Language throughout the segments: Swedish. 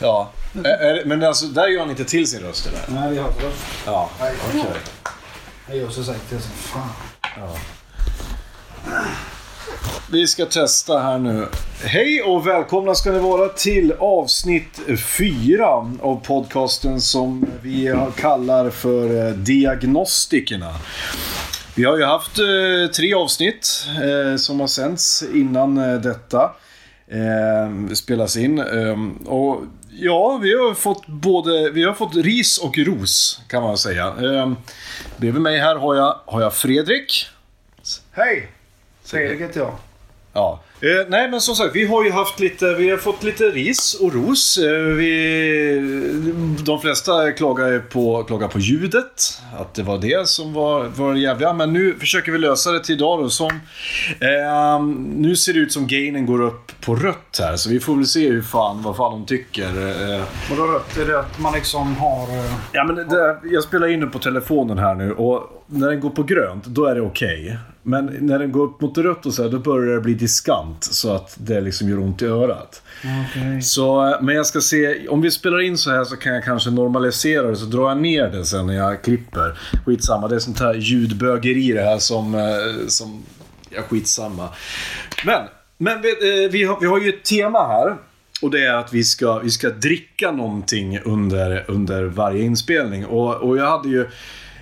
Ja. Men alltså, där gör han inte till sin röst eller? Nej, vi har det. Ja, okej. Jag gör så säkert det som fan. Vi ska testa här nu. Hej och välkomna ska ni vara till avsnitt fyra av podcasten som vi kallar för eh, Diagnostikerna. Vi har ju haft eh, tre avsnitt eh, som har sänds innan detta spelas in. Och ja, vi har fått både vi har fått ris och ros kan man säga. Eh, bredvid mig här har jag, har jag Fredrik. Hej! Fredrik heter jag. Ja. Eh, nej men som sagt, vi har ju haft lite, vi har fått lite ris och ros. Eh, vi, de flesta klagar på, klagar på ljudet. Att det var det som var, var det jävliga. Men nu försöker vi lösa det till idag då. Som, eh, nu ser det ut som gainen går upp på rött här. Så vi får väl se hur fan, vad fan de tycker. Eh, Vadå rött? Är det att man liksom har... eh, Ja, men det, jag spelar in det på telefonen här nu och när den går på grönt, då är det okej. Men när den går upp mot rött och så här, då börjar det bli diskant så att det liksom gör ont i örat. Okej. Så, men jag ska se, om vi spelar in så här så kan jag kanske normalisera det så drar jag ner det sen när jag klipper. Skitsamma, det är sånt här ljudbögeri det här som, eh, som ja skitsamma. Men, men vi, eh, vi, har, vi har ju ett tema här. Och det är att vi ska, vi ska dricka någonting under, under varje inspelning. Och, och jag hade ju...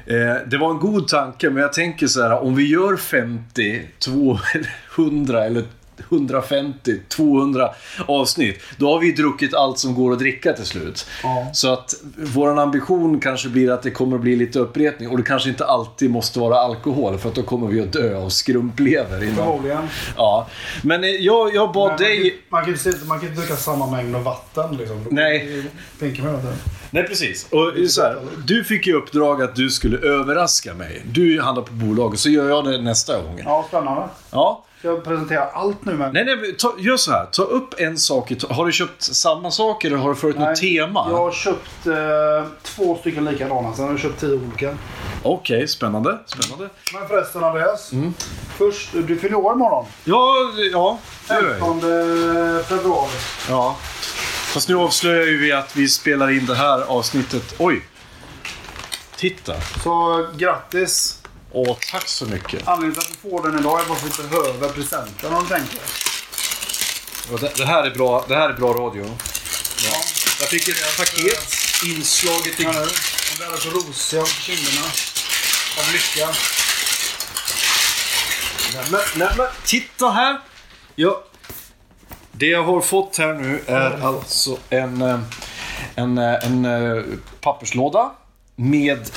Eh, det var en god tanke, men jag tänker så här. Om vi gör 50, 200 eller 150, 200 avsnitt. Då har vi druckit allt som går att dricka till slut. Ja. Så att vår ambition kanske blir att det kommer att bli lite upprepning. Och det kanske inte alltid måste vara alkohol, för att då kommer vi att dö av skrumplever. Innan. Förmodligen. Ja. Men eh, jag, jag bad Men dig... Man kan, man, kan, man kan inte dricka samma mängd av vatten liksom. Nej. Tänker man inte. Nej, precis. Och så här, du fick ju uppdrag att du skulle överraska mig. Du handlar på bolaget, så gör jag det nästa gång. Ja, spännande. Ja. Jag presentera allt nu men... Nej, nej, ta, gör så här. Ta upp en sak. Har du köpt samma sak eller har du följt något tema? Jag har köpt eh, två stycken likadana. Sen har jag köpt tio olika. Okej, spännande. Spännande. Men förresten Andreas. Mm. Först, du fyller år imorgon. Ja, ja. det gör jag. 15 februari. Ja. Fast nu avslöjar ju vi att vi spelar in det här avsnittet. Oj! Titta. Så grattis. Åh, tack så mycket. Anledningen till att du får den idag är bara för att vi behöver presenten om du tänker. Det, det, här är bra, det här är bra radio. Ja. Jag fick ett paket inslaget i... Ja. De blir alldeles rosiga på kinderna. Av lycka. Men, nej, men titta här! Ja, det jag har fått här nu är alltså en, eh, en, eh, en, eh, papperslåda med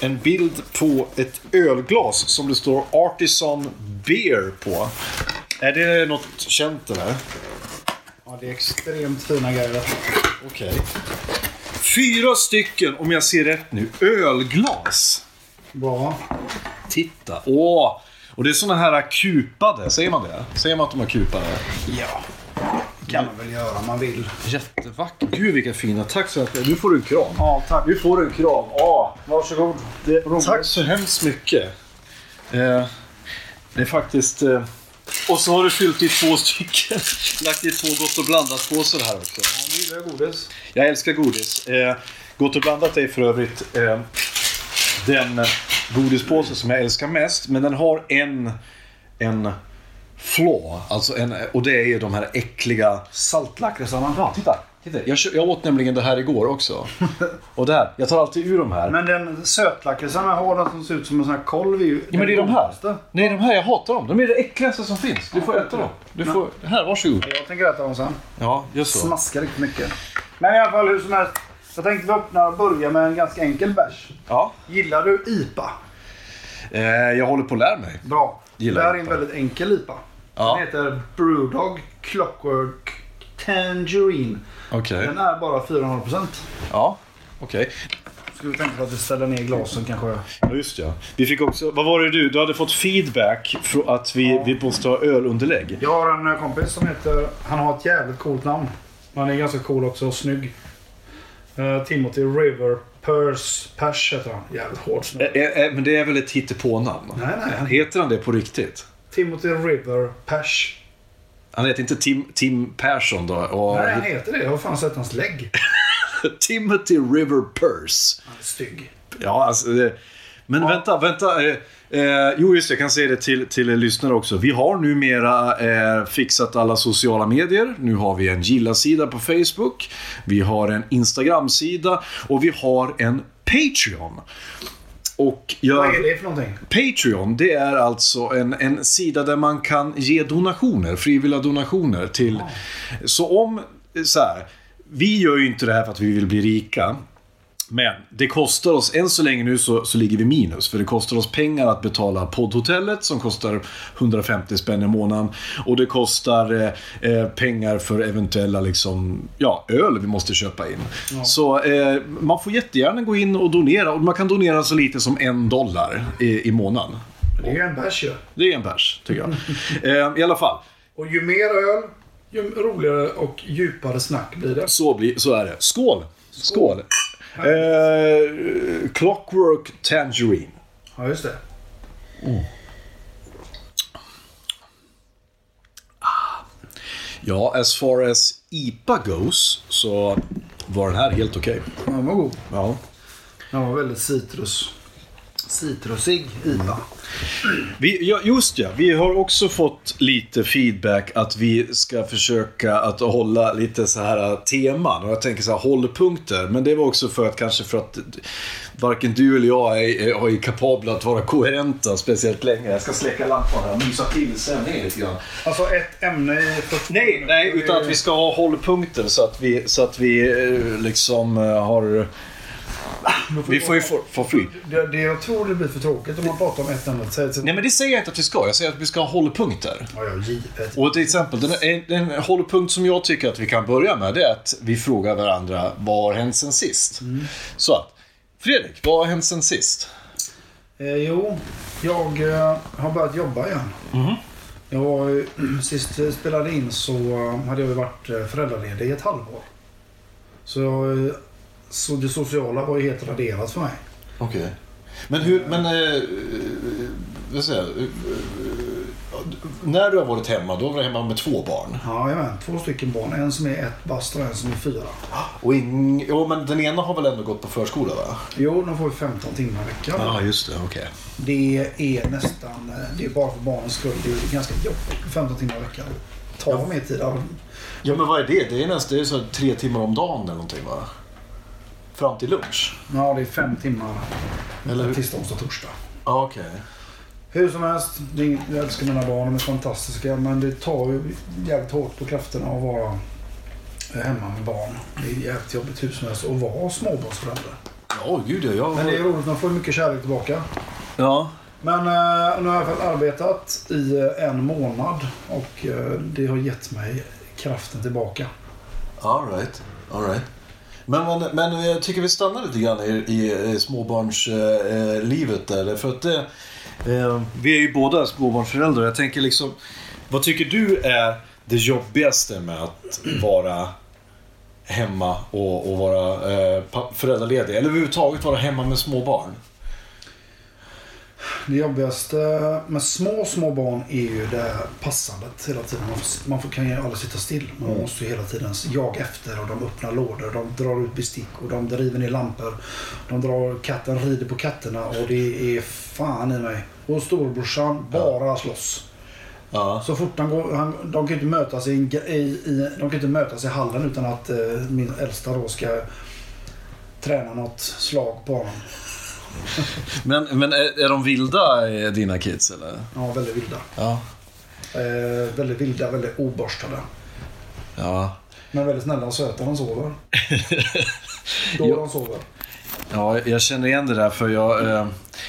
en bild på ett ölglas som det står Artisan Beer på. Är det något känt eller? Ja, det är extremt fina grejer. Okej. Fyra stycken, om jag ser rätt nu, ölglas. Bra. Titta. Åh! Och det är såna här kupade, säger man det? Säger man att de är kupade? Ja. kan man väl göra om man vill. Jättevackert. Gud vilka fina. Tack så mycket. Nu får du en kram. Ja, tack. Nu får du en kram. Ja, Varsågod. det, tack så hemskt mycket. Eh, det är faktiskt... Eh, och så har du fyllt i två stycken. Lagt i två Gott och blandat-påsar här också. Ja, nu gillar godis. Jag älskar godis. Eh, Gott och blandat är för övrigt eh, den godispåse som jag älskar mest. Men den har en, en flaw. Alltså en, och det är ju de här äckliga... Saltlakritsarna. Ja, titta. Titta, jag, jag åt nämligen det här igår också. Och där, jag tar alltid ur de här. Men den sötlakritsen här har den som ser ut som en sån här kolv är ju... Ja, men det är de här. Nej, de här jag hatar dem. De är det äckligaste som finns. Du får äta dem. Du får... Här, varsågod. Jag tänker äta dem sen. Ja, just så. Smaskar riktigt mycket. Men i alla fall hur som helst. Jag tänkte vi öppnar och börjar med en ganska enkel bärs. Ja. Gillar du IPA? Eh, jag håller på att lära mig. Bra. Gillar det här är en väldigt enkel IPA. Ja. Den heter Brewdog Clockwork Tangerine. Okej. Den är bara 4,5%. Ja, okej. Ska vi tänka på att vi ställer ner glasen kanske? Ja, just ja. Vi fick också... Vad var det du? Du hade fått feedback från att vi, vi måste ha ölunderlägg. Jag har en eh, kompis som heter... Han har ett jävligt coolt namn. Han är ganska cool också och snygg. Uh, Timothy River Purse Pers heter han. Jävligt hård snubbe. Eh, eh, men det är väl ett hittepånamn? Nej, nej. Heter han det på riktigt? Timothy River Pers. Han heter inte Tim, Tim Persson då? Och Nej, han heter det. Jag har fan sett hans lägg. Timothy River Purse. Han är stygg. Ja, alltså... Det, men vänta, vänta. Eh, eh, jo, just det. Jag kan säga det till, till lyssnare också. Vi har numera eh, fixat alla sociala medier. Nu har vi en gilla-sida på Facebook. Vi har en Instagram-sida. Och vi har en Patreon. Och jag... Vad är det för någonting? Patreon, det är alltså en, en sida där man kan ge donationer, frivilliga donationer till... Så om, så här, vi gör ju inte det här för att vi vill bli rika. Men det kostar oss, än så länge nu så, så ligger vi minus. För det kostar oss pengar att betala poddhotellet som kostar 150 spänn i månaden. Och det kostar eh, eh, pengar för eventuella liksom, ja, öl vi måste köpa in. Så eh, man får jättegärna gå in och donera. Och man kan donera så lite som en dollar i, i månaden. Det är ju en bärs ju. Det är en bärs, tycker jag. eh, I alla fall, Och ju mer öl, ju roligare och djupare snack blir det. så, blir, så är det. Skål! Skål! Eh, clockwork Tangerine. Ja, just det. Ja, as far as IPA goes så var den här helt okej. Den var god. Ja. Den var väldigt citrus. Citrusig IPA. Vi, ja, just ja, vi har också fått lite feedback att vi ska försöka att hålla lite så här teman. Och jag tänker så här hållpunkter. Men det var också för att kanske för att varken du eller jag är, är, är kapabla att vara koherenta speciellt länge. Jag ska släcka lampan här och mysa till sändningen lite grann. Alltså ett ämne i 40 Nej, nej, utan att vi ska ha hållpunkter så att vi, så att vi eh, liksom eh, har... Vi får ju få, få flyt. Det, det jag tror det blir för tråkigt om man pratar om ett. Säg- säg- Nej, men det säger jag inte att vi ska. Jag säger att vi ska ha hållpunkter. Ja, ja, givet. Och till exempel, den, en, en hållpunkt som jag tycker att vi kan börja med det är att vi frågar varandra vad har hänt sen sist? Så att, Fredrik, vad har hänt sen sist? Eh, jo, jag eh, har börjat jobba igen. Jag var, sist jag spelade in så eh, hade jag varit eh, föräldraledig i ett halvår. Så, jag, så det sociala var ju helt raderat för mig. Okej. Men hur, men... Eh, vad säger jag? Eh, eh, när du har varit hemma, då har du varit hemma med två barn. Ja, jag två stycken barn. En som är ett bast och en som är fyra. Och ing, jo, men den ena har väl ändå gått på förskola, va? Jo, de får ju 15 timmar i veckan. Ja, just det. Okej. Det är nästan, eh, det är bara för barnens skull. Det är ganska jobbigt. 15 timmar i veckan. Ta mer tid. Ja, Ja, men vad är det? Det är nästan det är så tre timmar om dagen eller någonting, va? Fram till lunch? Ja, det är fem timmar. Eller hur? Tisdag, onsdag, torsdag. Ja, okej. Hur som helst, jag älskar mina barn, de är fantastiska. Men det tar ju jävligt hårt på krafterna att vara hemma med barn. Det är jävligt jobbigt hur som helst att vara småbarnsförälder. Ja, gud ja. Jag... Men det är roligt, man får mycket kärlek tillbaka. Ja. Men eh, nu har jag i alla fall arbetat i eh, en månad och eh, det har gett mig kraften tillbaka. All right. All right. Men, men, men jag tycker vi stannar lite grann i, i, i småbarnslivet där. För att det, eh, vi är ju båda småbarnsföräldrar. Jag tänker liksom, vad tycker du är det jobbigaste med att vara hemma och, och vara eh, föräldraledig? Eller överhuvudtaget vara hemma med småbarn? Det jobbigaste med små, små barn är ju det passandet hela tiden. Man, får, man får, kan ju aldrig sitta still. Man måste ju hela tiden jaga efter och de öppnar lådor, de drar ut bestick och de driver ner lampor. De drar, katten rider på katterna och det är fan i mig. Och storebrorsan bara slåss. Ja. Så fort han går, han, de kan ju inte mötas i, i, i, de kan inte mötas i hallen utan att eh, min äldsta då ska träna något slag på honom. Men, men är, är de vilda, dina kids, eller? Ja, väldigt vilda. Ja. Eh, väldigt vilda, väldigt oborstade. Ja. Men väldigt snälla och söta när de sover. Då de sover. Ja, jag känner igen det där för jag... Eh,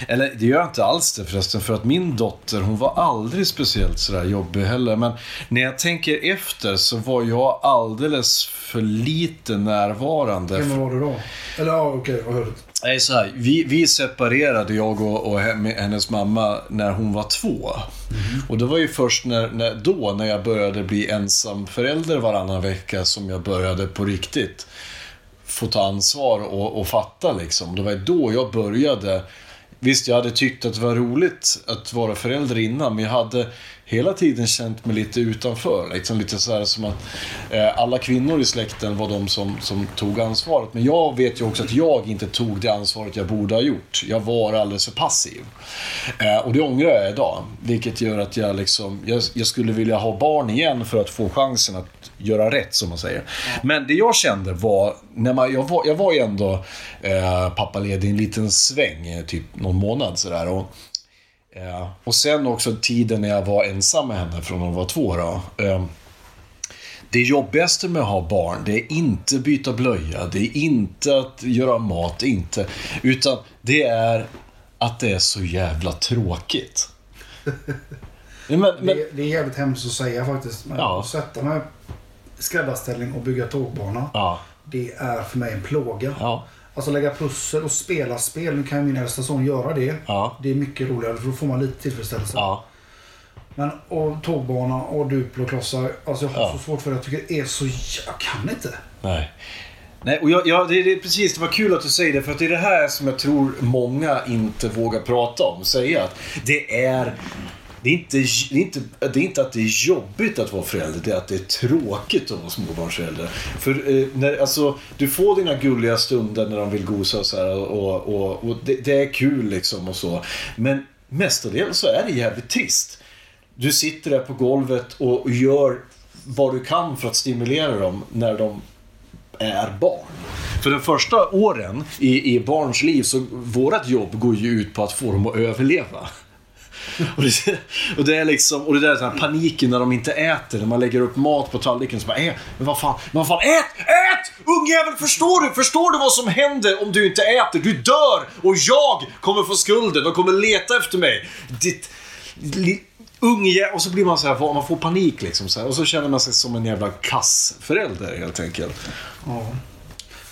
eller det gör jag inte alls det förresten. För att min dotter, hon var aldrig speciellt sådär jobbig heller. Men när jag tänker efter så var jag alldeles för lite närvarande. Hur var du då? Eller ja, okej, vad hörde Nej, så här, vi, vi separerade, jag och, och he- hennes mamma, när hon var två. Och det var ju först när, när, då, när jag började bli ensam förälder varannan vecka, som jag började på riktigt få ta ansvar och, och fatta liksom. Det var då jag började. Visst, jag hade tyckt att det var roligt att vara förälder innan, men jag hade hela tiden känt mig lite utanför. Liksom lite så här som att eh, alla kvinnor i släkten var de som, som tog ansvaret. Men jag vet ju också att jag inte tog det ansvaret jag borde ha gjort. Jag var alldeles för passiv. Eh, och det ångrar jag idag. Vilket gör att jag liksom, jag, jag skulle vilja ha barn igen för att få chansen att göra rätt, som man säger. Men det jag kände var, när man, jag, var jag var ju ändå eh, pappaledig en liten sväng, eh, typ någon månad sådär. Och, eh, och sen också tiden när jag var ensam med henne från hon var två då. Eh, det jobbigaste med att ha barn, det är inte byta blöja, det är inte att göra mat, inte. Utan det är att det är så jävla tråkigt. Men, men, Det, det är jävligt hemskt att säga faktiskt. Men Ja. att sätta mig skräddarställning och bygga tågbana. ja, Det är för mig en plåga. ja, Alltså lägga pussel och spela spel. Nu kan ju min äldsta son göra det. Ja. Det är mycket roligare för då får man lite tillfredsställelse. ja. Men och tågbana och Duplo-klossar. Alltså jag har Ja. så svårt för det. Jag tycker det är så... Jag kan inte. Nej. Nej, och jag, jag, det, det, precis, det var kul att du säger det, för att det är det här som jag tror många inte vågar prata om. Säga att det är... Det är, inte, det, är inte, det är inte att det är jobbigt att vara förälder, det är att det är tråkigt att vara småbarnsförälder. För eh, när, alltså, du får dina gulliga stunder när de vill gosa och så här, och, och, och det, det är kul liksom och så. Men mestadels så är det jävligt trist. Du sitter där på golvet och gör vad du kan för att stimulera dem när de är barn. För de första åren i, i barns liv så vårt jobb går ju ut på att få dem att överleva. Och det, och det är liksom, och det där är den här paniken när de inte äter, när man lägger upp mat på tallriken så bara äh, men vad fan, men vad fan, ät, ät! Ungjävel, förstår du? Förstår du vad som händer om du inte äter? Du dör och jag kommer få skulden, de kommer leta efter mig. Ditt, li, unge, och så blir man så här, man får panik liksom så här, och så känner man sig som en jävla kassförälder helt enkelt. Ja.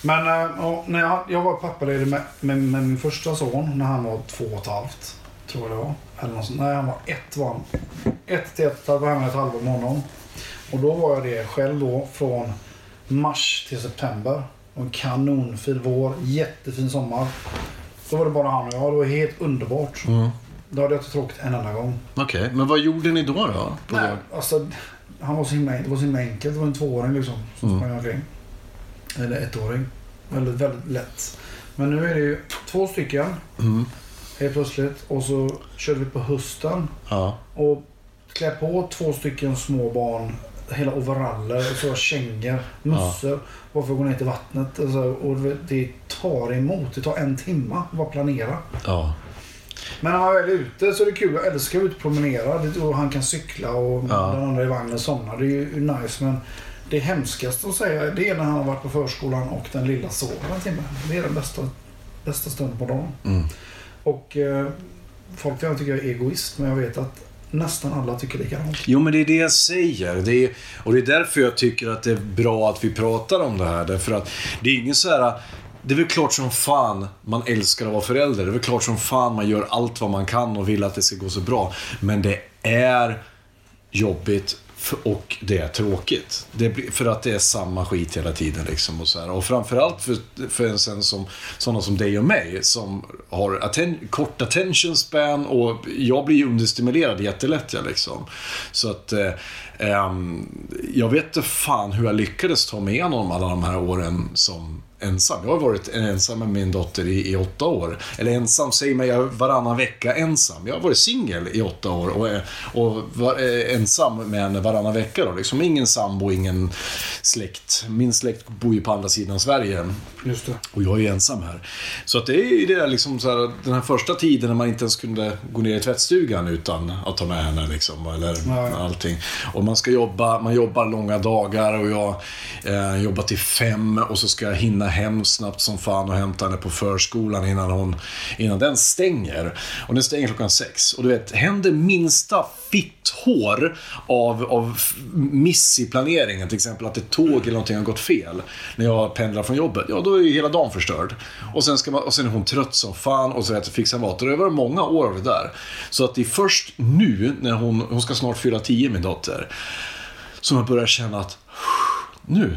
Men äh, när jag, jag var pappaledig med, med, med min första son när han var två och ett halvt. Tror jag det var. Eller något sånt. Nej, han var ett var han. Ett till ett, var hemma ett halvår med honom. Och då var jag det själv då från mars till september. Och en kanonfin vår, jättefin sommar. Då var det bara han och jag. Det var helt underbart. Då hade jag inte tråkigt en enda gång. Okej, men vad gjorde ni då? då? Nej, alltså, han var så himla, det var så himla enkelt. Det var en tvååring liksom som sprang omkring. Eller ettåring. Väldigt, väldigt lätt. Men nu är det ju två stycken. Helt plötsligt. Och så körde vi på hösten. Ja. Och klä på två stycken små barn. Hela overaller och så kängor, mössor. Bara för att gå ner till vattnet. Alltså, och det- tar emot. Det tar en timme att bara planera. Ja. Men när man väl är ute så är det kul. Jag älskar att ut och promenera. Och han kan cykla och Ja. den andra i vagnen somnar. Det är ju nice. Men det hemskaste att säga det är när han har varit på förskolan och den lilla sover en timme. Det är den bästa, bästa stunden på dagen. Mm. Och eh, folk tycker tycka jag är egoist. Men jag vet att nästan alla tycker likadant. Jo, men det är det jag säger. Det är, och det är därför jag tycker att det är bra att vi pratar om det här. Därför att det är ingen så här... Det är väl klart som fan man älskar att vara förälder. Det är väl klart som fan man gör allt vad man kan och vill att det ska gå så bra. Men det är jobbigt och det är tråkigt. Det blir, för att det är samma skit hela tiden. Liksom och, så här. och framförallt för, för en sen som, sådana som dig och mig som har atten, kort attention span och jag blir ju understimulerad jättelätt. Jag, liksom. Så att eh, ehm, jag vet inte fan hur jag lyckades ta mig igenom alla de här åren som ensam. Jag har varit ensam med min dotter i, i åtta år. Eller ensam, säger jag varannan vecka ensam. Jag har varit singel i åtta år och, och var, eh, ensam med henne varannan vecka. Då. Liksom ingen sambo, ingen släkt. Min släkt bor ju på andra sidan Sverige. Just det. Och jag är ensam här. Så att det är ju det där, liksom så här, den här första tiden när man inte ens kunde gå ner i tvättstugan utan att ta med henne. Liksom, eller Nej. allting. Och man ska jobba, man jobbar långa dagar och jag eh, jobbar till fem och så ska jag hinna hem snabbt som fan och hämta henne på förskolan innan, hon, innan den stänger. Och den stänger klockan sex. Och du vet, händer minsta fitthår av, av miss i planeringen, till exempel att ett tåg eller någonting har gått fel när jag pendlar från jobbet, ja då är ju hela dagen förstörd. Och sen, ska man, och sen är hon trött som fan och så äter fixa mat. Och det har varit många år av det där. Så att det är först nu, när hon, hon ska snart fylla tio min dotter, som jag börjar känna att nu,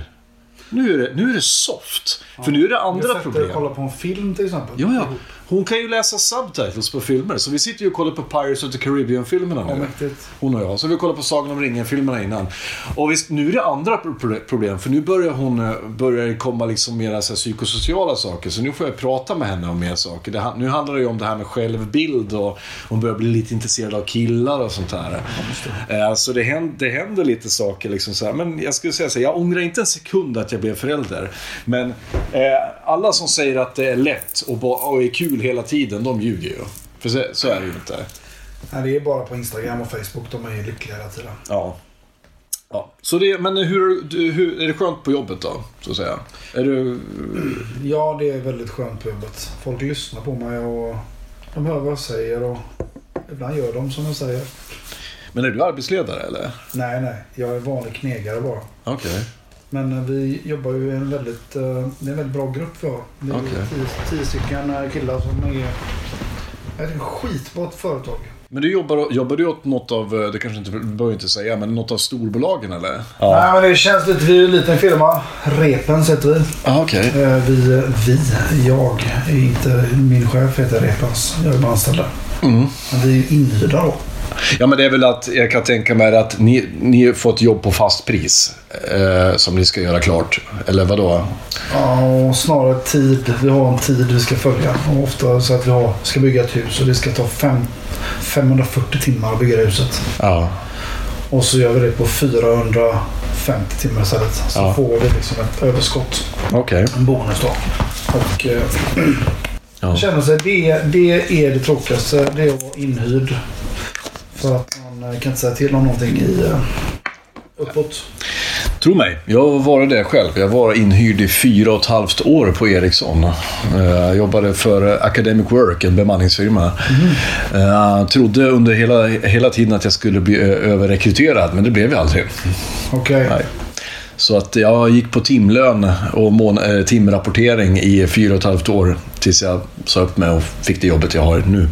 nu är det, nu är det soft. För nu är det Jag andra problem. och kollar på en film till exempel. Ja, ja. Hon kan ju läsa subtitles på filmer. Så vi sitter ju och kollar på Pirates of the Caribbean-filmerna Ja, nu. Hon och jag. Så vi kollar på Sagan om ringen-filmerna innan. Och visst, nu är det andra pro- problem. För nu börjar hon eh, börjar komma liksom mera så psykosociala saker. Så nu får jag prata med henne om mer saker. Det, nu handlar det ju om det här med självbild och hon börjar bli lite intresserad av killar och sånt där. Eh, Så det händer, det händer lite saker liksom så här. Men jag skulle säga så här, jag ångrar inte en sekund att jag blev förälder. Men eh, alla som säger att det är lätt och, och är kul hela tiden, de ljuger ju. För så, så är det ju inte. Nej, det är bara på Instagram och Facebook de är lyckliga hela tiden. Ja. ja. Så det, men hur, du- hur, är det skönt på jobbet då? Så att säga? Är du... Ja, det är väldigt skönt på jobbet. Folk lyssnar på mig och de hör vad jag säger och ibland gör de som jag säger. Men är du arbetsledare eller? Nej, nej. Jag är vanlig knegare bara. Okej. Men eh, vi jobbar ju i en väldigt, eh, det är en väldigt bra grupp vi har. Det är Okej. tio, tio stycken eh, killar som är ett skitbra företag. Men du jobbar, jobbar du åt något av, det kanske inte, du behöver inte säga, men något av storbolagen eller? Nej, men det känns lite, vi är en liten firma. Repens heter vi. Ja, okej. Eh, Vi, vi, jag, är inte, min chef heter Repens. Jag är bara anställd där. Mm. Men vi är ju inhyrda då. Ja, men det är väl att jag kan tänka mig att ni, ni får ett jobb på fast pris. Eh, som ni ska göra klart. Eller vad då? Ja, snarare tid. Vi har en tid vi ska följa. Och ofta så att vi har, ska bygga ett hus och det ska ta fem, 540 timmar att bygga det huset. Ja. Och så gör vi det på 450 timmar istället. Så Ja. får vi liksom ett överskott. Okej. En bonus då. Och eh, Ja. känner sig, det, det är det tråkigaste. Det är att vara inhyrd. För att man eh, kan inte säga till om någonting i eh, uppåt. Tro mig, jag varit det själv. Jag var inhyrd i fyra och ett halvt år på Ericsson. Eh, Jag jobbade för Academic Work, en bemanningsfirma. Jag trodde under hela, hela tiden att jag skulle bli överrekryterad, men det blev jag aldrig. Okej. Nej. Så att jag gick på timlön och mån- timrapportering i fyra och ett halvt år tills jag sa upp mig och fick det jobbet jag har nu.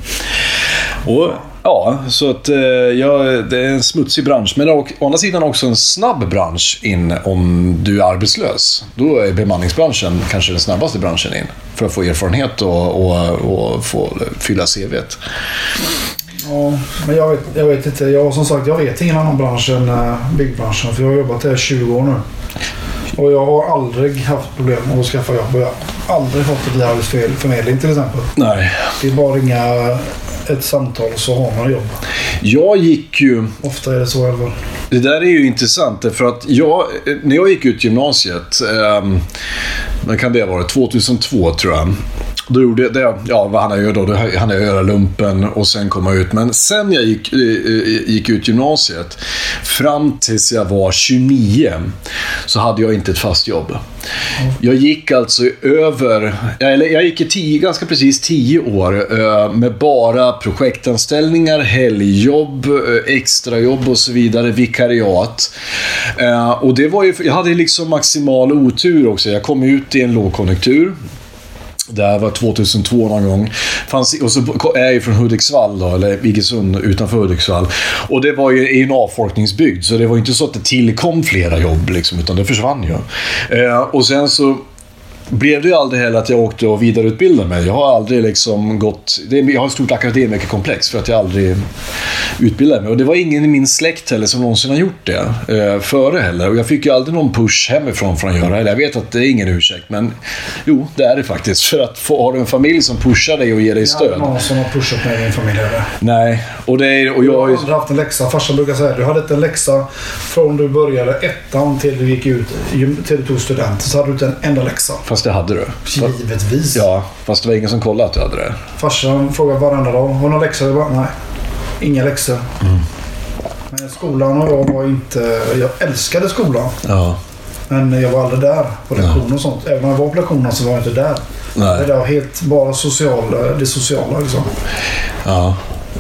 Och Ja, så att eh, ja, det är en smutsig bransch. Men å, å andra sidan också en snabb bransch in om du är arbetslös. Då är bemanningsbranschen kanske den snabbaste branschen in. För att få erfarenhet och, och, och få fylla CVt. Ja, men jag vet, jag vet inte. Jag, som sagt, jag vet ingen annan bransch än äh, byggbranschen. För jag har jobbat där i 20 år nu. Och jag har aldrig haft problem med att skaffa jobb. Jag har aldrig fått ett via arbetsförmedling till exempel. Nej. Det är bara att ringa ett samtal så har man jobb. Jag gick ju... Ofta är det så i alla fall. Det där är ju intressant därför att jag, när jag gick ut gymnasiet, eh, när kan det ha varit? 2002 tror jag. Då gjorde jag det, ja vad hann jag göra då? Då hann jag göra lumpen och sen komma ut. Men sen jag gick, eh, eh, gick ut gymnasiet, fram tills jag var 29, så hade jag inte ett fast jobb. Jag gick alltså i över, eller jag gick i tio, ganska precis 10 år eh, med bara projektanställningar, helgjobb, extrajobb och så vidare, vikariat. Och det var ju, jag hade liksom maximal otur också. Jag kom ut i en lågkonjunktur. Det här var 2002 någon gång. Fanns, och så är jag ju från Hudiksvall då, eller Iggesund utanför Hudiksvall. Och det var ju i en avfolkningsbygd, så det var ju inte så att det tillkom flera jobb, liksom, utan det försvann ju. Eh, och sen så blev det ju aldrig heller att jag åkte och vidareutbildade mig. Jag har aldrig liksom gått... Det är, jag har ett stort akademikerkomplex för att jag aldrig utbildade mig. Och det var ingen i min släkt heller som någonsin har gjort det eh, före heller. Och jag fick ju aldrig någon push hemifrån för att göra det. Jag vet att det är ingen ursäkt, men jo, det är det faktiskt. För att få, har du en familj som pushar dig och ger dig Jag hade stöd. någon som har pushat mig i min familj. Eller? Nej, och det är... Och Jag har aldrig haft en läxa. Farsan brukar säga du hade inte en läxa från du började ettan till du gick ut, till du tog student. Så hade du inte en enda läxa. Fast det hade du. Givetvis. Ja, fast det var ingen som kollade att du hade det. Farsan frågar varenda dag. Har du någon läxa? Jag bara, nej. Inga läxor. Mm. Men skolan och jag var inte... Jag älskade skolan. Ja. Men jag var aldrig där på lektioner och sånt. Även om jag var på lektionerna så var jag inte där. Nej. Det var helt bara social, det sociala liksom. Ja.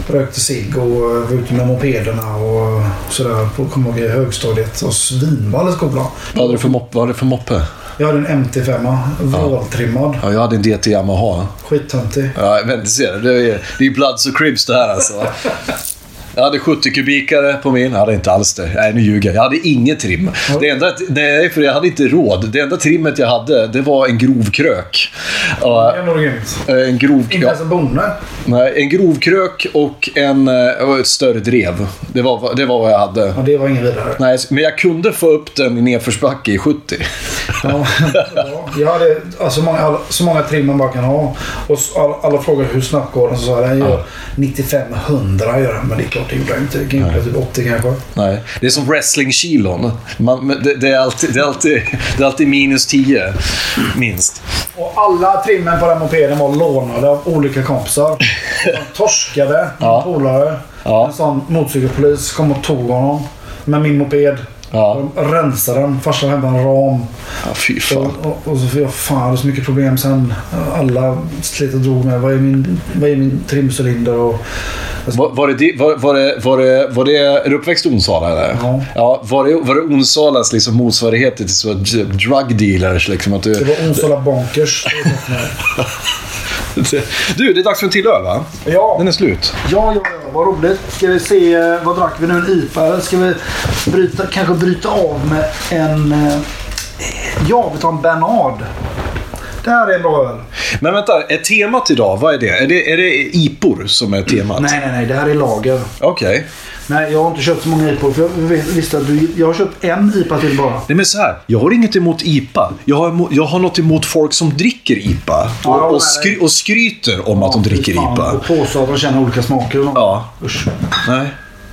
Rökte cigg och eh, var ute med mopederna och sådär. På, kommer ihåg, i högstadiet. Och svinball i skolan. Vad hade du för moppe? Jag hade en MT5, vråltrimmad. Ja, jag hade en DT Yamaha. Skittöntig. Ja, men du ser, det är, det är ju Bloods och Cribs det här alltså. Jag hade 70 kubikare på min. Jag hade inte alls det. Nej, nu ljuger jag. Jag hade inget trim. Det enda, är för jag hade inte råd. Det enda trimmet jag hade, det var en grov krök. Grymt. en grov... Inte ens en bonde. nej, en grov krök och, en, eh, och ett större drev. Det var, det var vad jag hade. Ja, det var ingen vidare. Nej, men jag kunde få upp den i nedförsbacke i 70. Ja, ja. Jag hade alltså, många, så många trim man bara kan ha. Och alla, alla frågar hur snabbt går den. Så sa jag den gör 95-100 gör den. Men det är klart det gjorde jag inte. Gjorde typ 80 kanske. Nej, det är som wrestling-kilon. Det, det, är alltid, det, är alltid, det är alltid minus 10, minst. Och alla trimmen på den mopeden var lånade av olika kompisar. De torskade, Ja. polare. Ja. En sån motorcykelpolis kom och tog honom. Med min moped. Ja. De rensade den. Farsan hämtade en ram. Ja, fy fan. Och, och, och så fick jag fan, så mycket problem sen. Alla slet och drog med. Vad är min, vad är min trimcylinder? Och, Var, var, det, var, var, det, var, det, var det... Är du uppväxt i Onsala eller? Ja. ja var, det, var det Onsalas liksom motsvarigheter till så d- drug dealers? Liksom, att det du, var Onsala Bonkers. du, det är dags för en till öl va? ja, Den är slut. ja, ja, ja, vad roligt. Ska vi se, eh, vad drack vi nu? En IPA? Ska vi bryta, kanske bryta av med en... eh, Ja, vi tar en Bernard. Det här är en bra öl. Men vänta, är temat idag, vad är det? Är det, är det IPor som är temat? Nej, nej, nej. Det här är lager. Okej. Nej, jag har inte köpt så många IPA. För jag vis- visste att du... Jag har köpt en IPA till bara. Nej men så här, jag har inget emot IPA. Jag har, emo- jag har något emot folk som dricker IPA. Ja, Och, skry, och skryter om att de dricker Fan, IPA. Och påstår att de känner olika smaker. och sånt. Ja. Usch. Nej.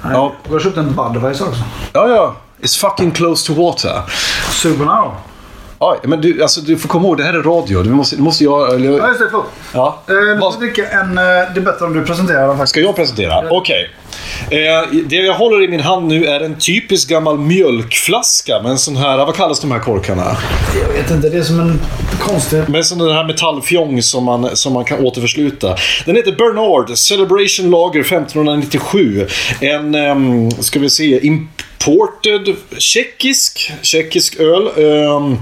Nej. Ja. Jag har köpt en Budweiser också. Ja, ja. It's fucking close to water. Super now. Ja, men du, alltså, du får komma ihåg, det här är radio. Du måste, du måste göra... Eller, Ja, just det. Förlåt. ja. Eh, ska vi dricka en... Eh, det är bättre om du presenterar den faktiskt. Ska jag presentera? Okej. Eh, det jag håller i min hand nu är en typisk gammal mjölkflaska med en sån här... Vad kallas de här korkarna? Jag vet inte. Det är som en konstig... Med sån här metallfjong som man, som man kan återförsluta. Den heter Bernard Celebration Lager 1597. En, um, ska vi se, imported tjeckisk, tjeckisk öl. Um,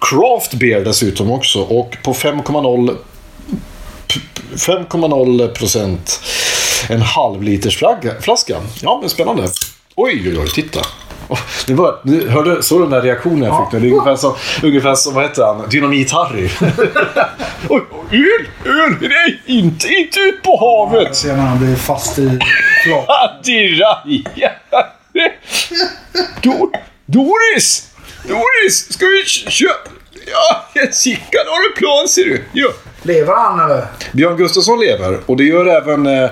craft beer dessutom också och på 5,0 p- 5,0 procent. En halv liters flaska. Ja, men spännande. Oj, oj, oj, titta. Oh, det var, du hörde, såg du den där reaktionen jag fick nu? Det är ungefär som, ungefär som vad heter han? Dynamit-Harry. oj, oj, öl, öl, nej, inte, inte ut på Jag havet. ser när han blir fast i flak. Adiraja. Dor, Doris! Doris, ska vi köpa? Ja, Sickan har en plan ser du. Ja. Lever han eller? Björn Gustafsson lever och det gör även uh,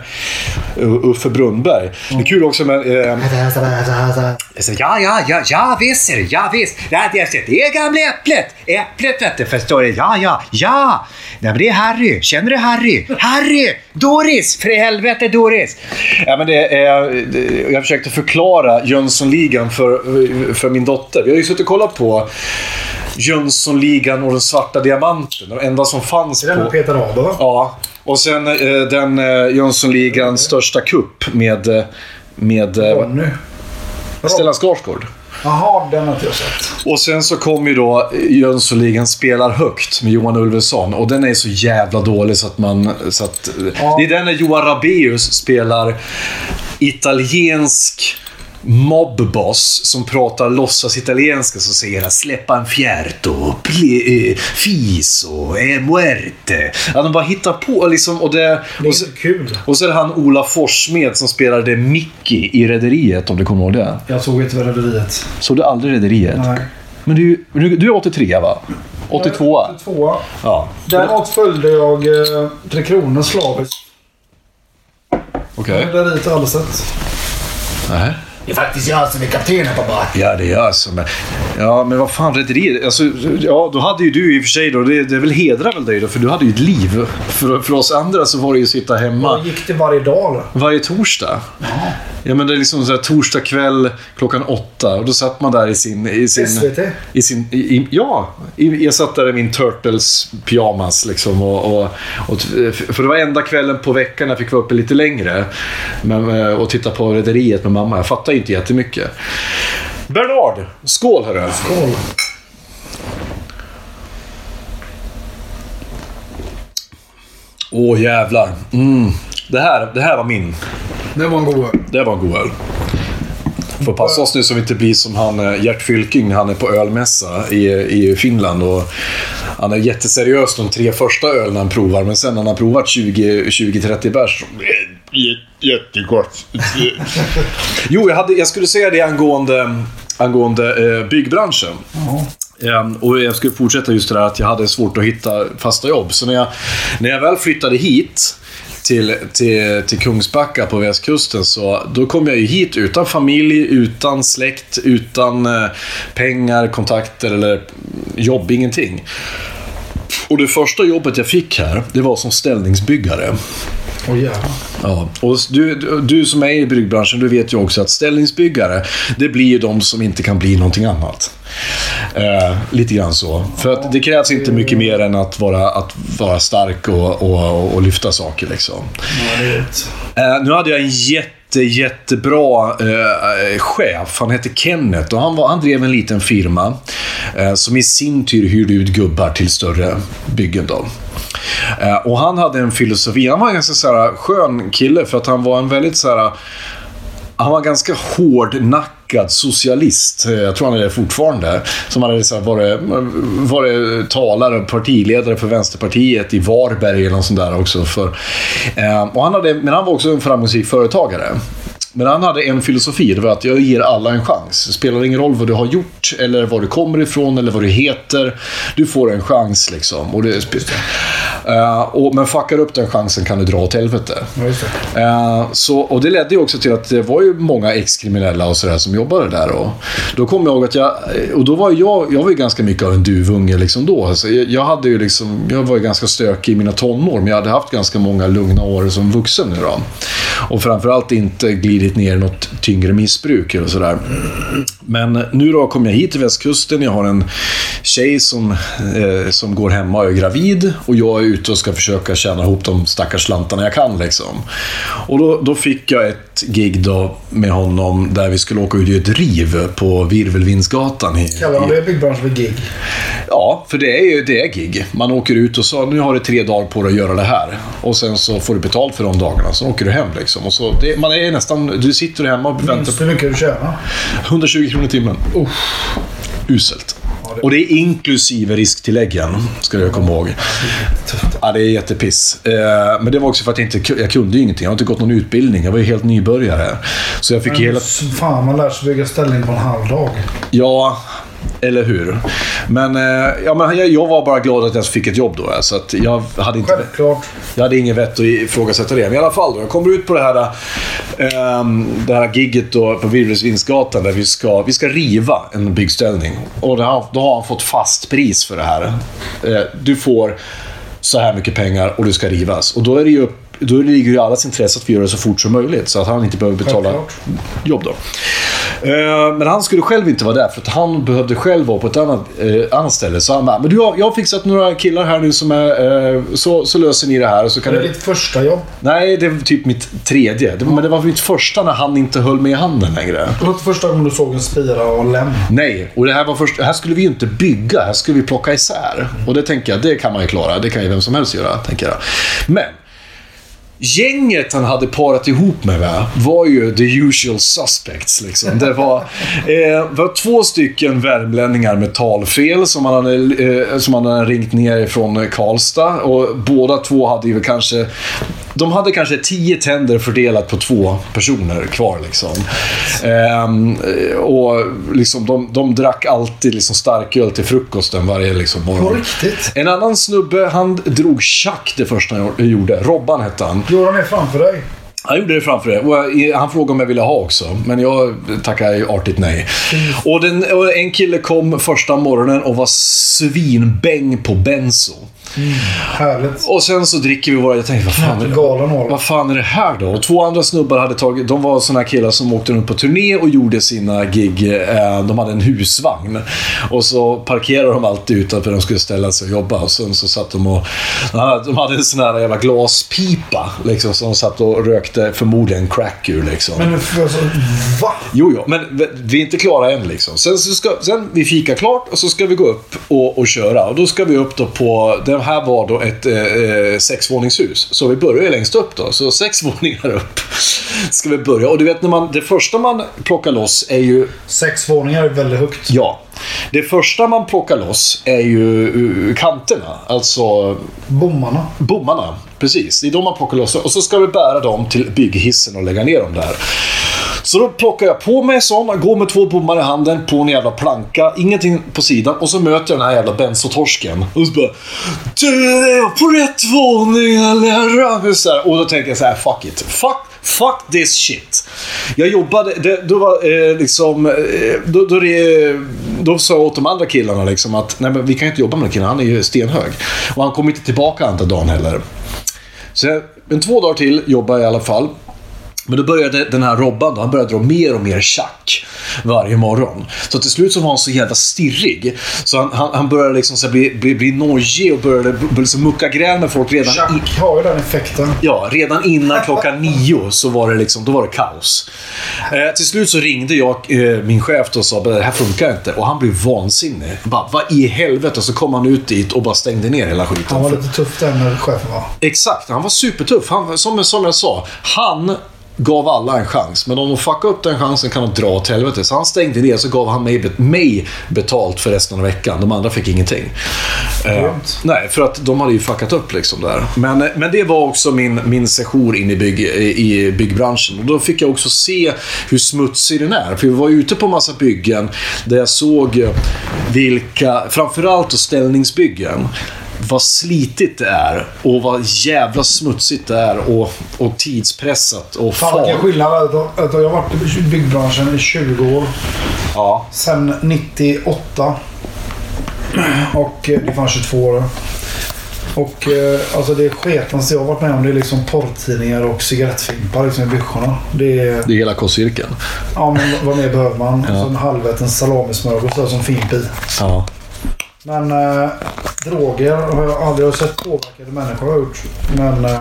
Uffe Brunnberg. Det är kul också med... eh, ja, ja, ja, ja visst ser du, ja visst. Det, är, det är gamla äpplet. Äpplet vet du, förstår du. Ja, ja, ja. Nej, men det är Harry. Känner du Harry? Harry! Doris! För i helvete Doris! Ja, men det är, det- jag försökte förklara Jönssonligan för, för min dotter. Vi har ju suttit och kollat på Jönssonligan och den svarta diamanten. Den enda som fanns Är det på... Peter va? Ja. Och sen eh, den eh, Jönssonligans största kupp med... eh, med eh, Ronny. Stellan Skarsgård. Jaha, den har inte jag sett. Och sen så kom ju då Jönssonligan spelar högt med Johan Ulveson. Och den är så jävla dålig så att man... Så att, Det är den när Johan Rabaeus spelar italiensk mobboss som pratar låtsas italienska så säger “släppa en fjärto, eh, fiso, e muerte”. Att de bara hittar på liksom. Och, det, Det är och, så, kul. och så är det han Ola Forssmed som spelade Mickey i Rederiet om du kommer ihåg det. Jag såg inte Rederiet. Såg du aldrig Rederiet? Nej. Men du, du, du är 83 va? 82? Tvåa. Ja. Däremot följde jag eh, Tre Kronor slaviskt. Okej. Rederiet har jag aldrig sett. Nej. Det är faktiskt jag som är kaptenen på båten. Ja, det är jag som är... Ja, men vad fan, Rederiet... Alltså, ja, då hade ju du i och för sig då... Det, det väl hedrar väl dig då, för du hade ju ett liv. För, för oss andra så var det ju att sitta hemma Jag gick det varje dag eller? varje torsdag. Ja, men det är liksom så här, torsdag kväll klockan åtta. Och då satt man där i sin... I sin SVT? I sin, i, i, ja, jag satt där i min Turtles pyjamas liksom. Och, och, och, för det var enda kvällen på veckan jag fick vara uppe lite längre. Men, och titta på Rederiet med mamma. Jag fattar inte jättemycket. Bernard, skål hörru. Skål. Åh jävlar. Mm. Det, här, det här var min. Det var en god öl. Det var en god öl. Får passa oss nu så vi inte blir som han eh, Gert Fylking när han är på ölmässa i, i Finland. Och han är jätteseriös de tre första ölen han provar, men sen när han har provat 20 20-30 bärs Jättegott. jo, jag, hade, jag skulle säga det angående, angående eh, byggbranschen. Ehm, och jag skulle fortsätta just det där att jag hade svårt att hitta fasta jobb. Så när jag, när jag väl flyttade hit till, till, till Kungsbacka på västkusten så då kom jag ju hit utan familj, utan släkt, utan eh, pengar, kontakter eller jobb, ingenting. Och det första jobbet jag fick här, det var som ställningsbyggare. Åh jävlar. Ja, och du, du, du som är i byggbranschen, du vet ju också att ställningsbyggare, det blir ju de som inte kan bli någonting annat. Eh, lite grann så. För att det krävs inte mycket mer än att vara, att vara stark och, och, och lyfta saker liksom. Eh, nu hade jag en jätte, jättebra eh, chef. Han hette Kenneth och han, var, han drev en liten firma eh, som i sin tur hyrde ut gubbar till större byggen. Då. Eh, och han hade en filosofi. Han var en ganska så här, skön kille för att han var en väldigt så här, han var ganska hårdnackad socialist. Jag tror han är det fortfarande. Som hade så här varit, varit talare och partiledare för Vänsterpartiet i Varberg eller något sånt där också. För, eh, och han hade, men han var också en framgångsrik företagare. Men han hade en filosofi, det var att jag ger alla en chans. Det spelar ingen roll vad du har gjort, eller var du kommer ifrån, eller vad du heter. Du får en chans liksom. Och det, Eh, och, men fuckar upp den chansen kan du dra åt helvete. Eh, så, och det ledde ju också till att det var ju många ex-kriminella och sådär som jobbade där. Och då kom jag ihåg att jag... Och då var jag, jag var ju ganska mycket av en duvunge liksom då. Alltså, jag, jag hade ju liksom... Jag var ju ganska stökig i mina tonår, men jag hade haft ganska många lugna år som vuxen nu då. Och framförallt inte glidit ner i något tyngre missbruk eller sådär. Men nu då kom jag hit till västkusten. Jag har en tjej som, eh, som går hemma och är gravid. Och jag är ute och ska försöka tjäna ihop de stackars slantarna jag kan. Liksom. Och då, då fick jag ett gig då med honom där vi skulle åka ut i ett riv på Virvelvindsgatan. I, Kallar man det byggbransch för gig? Ja, för det är ju det är gig. Man åker ut och så nu har du tre dagar på dig att göra det här. Och sen så får du betalt för de dagarna. Så åker du hem liksom. Och så, det, man är nästan, du sitter hemma och väntar Minns du hur mycket du tjänar? 120 kronor i timmen. Uselt. Och det är inklusive risktilläggen, ska jag komma ihåg. Ja, det är jättepiss. Eh, Men det var också för att jag inte jag kunde ju ingenting. Jag har inte gått någon utbildning. Jag var ju helt nybörjare. Så jag fick hela... Fan, man lär sig bygga ställning på en halv dag. Ja, eller hur? Men, eh, ja, men jag, jag var bara glad att jag fick ett jobb då. Så att jag hade inte... Självklart. Jag hade ingen vett att ifrågasätta det. Men i alla fall, då, jag kommer ut på det här, ehm, det här gigget då på Virvelvindsgatan där vi ska, vi ska riva en byggställning. Och då har han fått fast pris för det här. Eh, du får så här mycket pengar och du ska rivas. Och då är det ju upp då ligger det i allas intresse att vi gör det så fort som möjligt så att han inte behöver betala Självklart. jobb då. Eh, men han skulle själv inte vara där för att han behövde själv vara på ett annat, eh, annat ställe. Så han bara, men du, jag har fixat några killar här nu som är, eh, så, så löser ni det här. Så kan Är det ni... ditt första jobb? Nej, det var typ mitt tredje. Det, men det var mitt första när han inte höll med i handen längre. Det var inte första gången du såg en spira och lem. Nej, och det här var först, här skulle vi ju inte bygga, här skulle vi plocka isär. Och det tänker jag, det kan man ju klara. Det kan ju vem som helst göra, tänker jag. Men, gänget han hade parat ihop med, va, var ju the usual suspects. Liksom. Det var, eh, var två stycken värmlänningar med talfel som han, hade, eh, som han hade ringt ner från Karlstad. Och båda två hade ju kanske... De hade kanske tio tänder fördelat på två personer kvar. Liksom. Ehm, och liksom, de, de drack alltid liksom starköl till frukosten varje liksom, morgon. riktigt? En annan snubbe, han drog tjack det första han gjorde. Robban hette han. Gjorde han det framför dig? Han gjorde det framför det. Och jag- han frågade om jag ville ha också. Men jag tackade artigt nej. Och, den, och en kille kom första morgonen och var svinbäng på benzo. Härligt. Och sen så dricker vi våra... Jag tänkte, vad fan, är det, vad fan är det här då? Och två andra snubbar hade tagit... De var såna killar som åkte runt på turné och gjorde sina gig. Eh, de hade en husvagn. Och så parkerade de alltid utanför de skulle ställa sig och jobba. Och sen så satt de och... De hade en sån här jävla glaspipa. Liksom, som de satt och rökte förmodligen crack ur. Liksom. Men alltså, va? Jo, jo, men vi- är inte klara än liksom. Sen, så ska, sen vi fika klart och så ska vi gå upp och, och köra. Och då ska vi upp då på, det här var då ett eh, eh, sexvåningshus. Så vi börjar ju längst upp då. Så sex våningar upp ska vi börja. Och du vet, när man, det första man plockar loss är ju Sex våningar är väldigt högt. Ja. Det första man plockar loss är ju uh, kanterna. Alltså Bommarna. bommarna. Precis, det är de man plockar loss. Och så ska vi bära dem till bygghissen och lägga ner dem där. Så då plockar jag på mig en sån, går med två bommar i handen på en jävla planka, ingenting på sidan och så möter jag den här jävla bensotorsken. Och så bara Du, är på rätt våning eller? Så här, Och då tänker jag så här, fuck it. Fuck, fuck this shit. Jag jobbade, det, då var eh, liksom, eh, då, då, det, då sa jag åt de andra killarna liksom att nej men vi kan inte jobba med den killen, han är ju stenhög. Och han kom inte tillbaka andra dagen heller. Så jag, men två dagar till jobbade jag i alla fall. Men då började den här Robban då, han började dra mer och mer tjack varje morgon. Så till slut så var han så jävla stirrig. Så han, han, han började liksom så bli, bli, bli nojig och började, började liksom mucka gräl med folk redan, i, Jack har ju den effekten. ja, redan innan klockan nio så var det liksom, då var det kaos. Eh, till slut så ringde jag eh, min chef och sa att det här funkar inte. Och han blev vansinnig. Bara, vad i helvete? Så kom han ut dit och bara stängde ner hela skiten. Han var lite tuff där när chefen var. Exakt, han var supertuff. Han, som, som jag sa, han gav alla en chans. Men om de fuckade upp den chansen kan de dra åt helvete. Så han stängde ner så gav han mig, mig betalt för resten av veckan. De andra fick ingenting. Eh, nej, för att de hade ju fuckat upp liksom där. Men, eh, men det var också min, min session in i, bygg, i byggbranschen. Och då fick jag också se hur smutsig den är. För vi var ute på massa byggen där jag såg eh, vilka, framförallt då ställningsbyggen, vad slitigt det är och vad jävla smutsigt det är och, och tidspressat och Fan vilken skillnad. Jag har varit i byggbranschen i 20 år. Ja. Sen 98. Och eh, det fanns 22 år. Och eh, alltså det sketaste jag har varit med om det är liksom porrtidningar och cigarettfimpar liksom i byggorna. Det är... Det är hela K-cirkeln. Ja men vad mer behöver man? Och så en halväten salamismörgås som fimp i. Ja. Men eh, droger har jag aldrig sett påverkade människor har gjort. Men eh,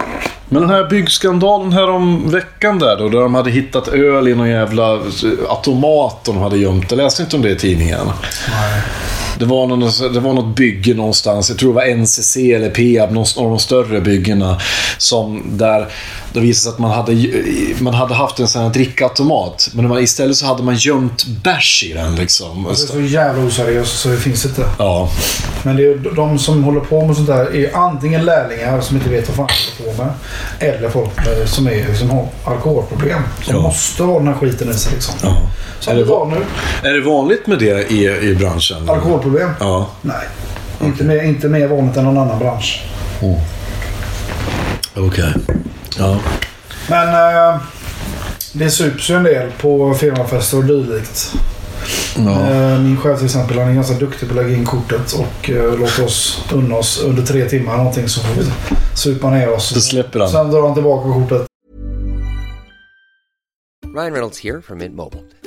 Men den här byggskandalen här om veckan där då, där de hade hittat öl i någon jävla automat de hade gömt. Jag läste inte om det i tidningen. Det var, någon, det var något bygge någonstans, jag tror det var NCC eller Peab, någon av de större byggena. Som där det visade sig att man hade, man hade haft en sån här drickautomat. Men man, istället så hade man gömt bärs i den liksom. det är så jävla oseriöst så det finns inte. Ja, Men det är de som håller på med sånt där är antingen lärlingar som inte vet vad fan de håller på med. Eller folk som, är, som har alkoholproblem. Som Ja. måste ha den här skiten i sig liksom. ja. Som Är det det var nu. Är det vanligt med det i, i branschen? Alkoholproblem? Ja. Nej. Inte, mer, inte mer vanligt än någon annan bransch. Okej. Ja. Men eh, det sups ju en del på firmafester och dylikt. ja. Eh, min chef till exempel han är ganska duktig på att lägga in kortet och eh, låta oss unna oss under tre timmar någonting så får vi supa ner oss. Då släpper han. Sen drar han tillbaka kortet. Ryan Reynolds here from Mint Mobile.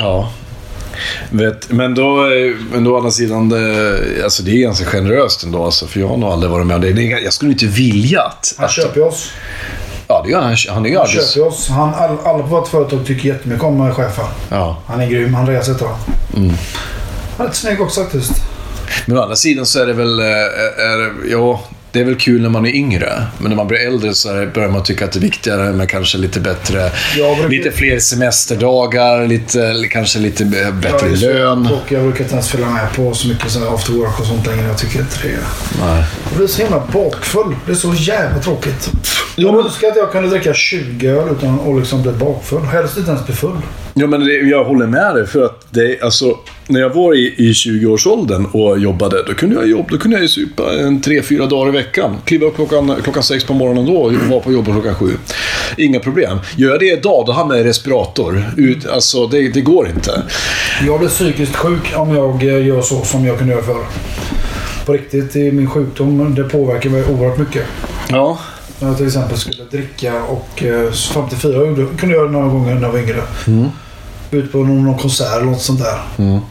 Ja. Vet, men då, eh, men då å andra sidan, det, alltså det är ganska generöst ändå. Alltså, för jag har nog aldrig varit med om det. det är, jag skulle inte vilja att... Han köper ju oss. Ja, det gör han. Han är Han arbets... köper oss. Han, all, alla på vårt företag tycker jättemycket om chefen. Ja. Han är grym. Han reser heter han. Han är rätt snygg också faktiskt. Men å andra sidan så är det väl... eh, Är, ja, det är väl kul när man är yngre. Men när man blir äldre så börjar man tycka att det är viktigare med kanske lite bättre... Jag brukar- Lite fler semesterdagar, lite, kanske lite bättre så- lön. Och jag brukar inte ens följa med på så mycket så after work och sånt längre. Jag tycker inte det. Nej. Jag blir så himla bakfull. Det är så jävla tråkigt. Ja, Jag men- önskar att jag kunde dricka 20 öl utan att liksom bli bakfull. Helst inte ens bli full. Ja, men det, jag håller med dig. För att det, alltså, när jag var i, i 20-årsåldern och jobbade, då kunde jag, jobb, då kunde jag ju supa en tre, fyra dagar i veckan. Kliva upp klockan, klockan sex på morgonen då och vara på jobbet klockan sju. Inga problem. Gör jag det idag, då hamnar jag i respirator. Ut, alltså, det, det går inte. Jag blir psykiskt sjuk om jag eh, gör så som jag kunde göra förr. På riktigt, i min sjukdom, det påverkar mig oerhört mycket. Ja. När jag till exempel skulle dricka och eh, 54 gjorde- kunde jag göra några gånger när jag var yngre. Ut på någon, någon konsert eller något sånt där.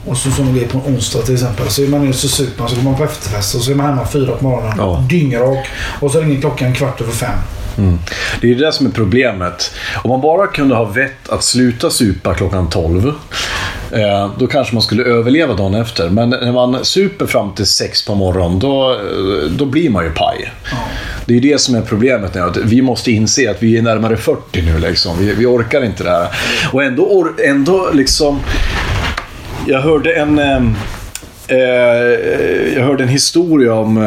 Och så sån grej på en onsdag till exempel. Så är man nere så super man, så går man på efterfest och så är man hemma fyra på morgonen. Ja. Dyngrak. Och så ringer klockan kvart över fem. Det är det som är problemet. Om man bara kunde ha vett att sluta supa klockan 12, eh, då kanske man skulle överleva dagen efter. Men när man super fram till 6 på morgonen, då, eh, då blir man ju paj. Det är det som är problemet nu. Att vi måste inse att vi är närmare 40 nu. Liksom. Vi, vi orkar inte det här. Och ändå, ändå liksom... Jag hörde en... ehm, Eh, jag hörde en historia om,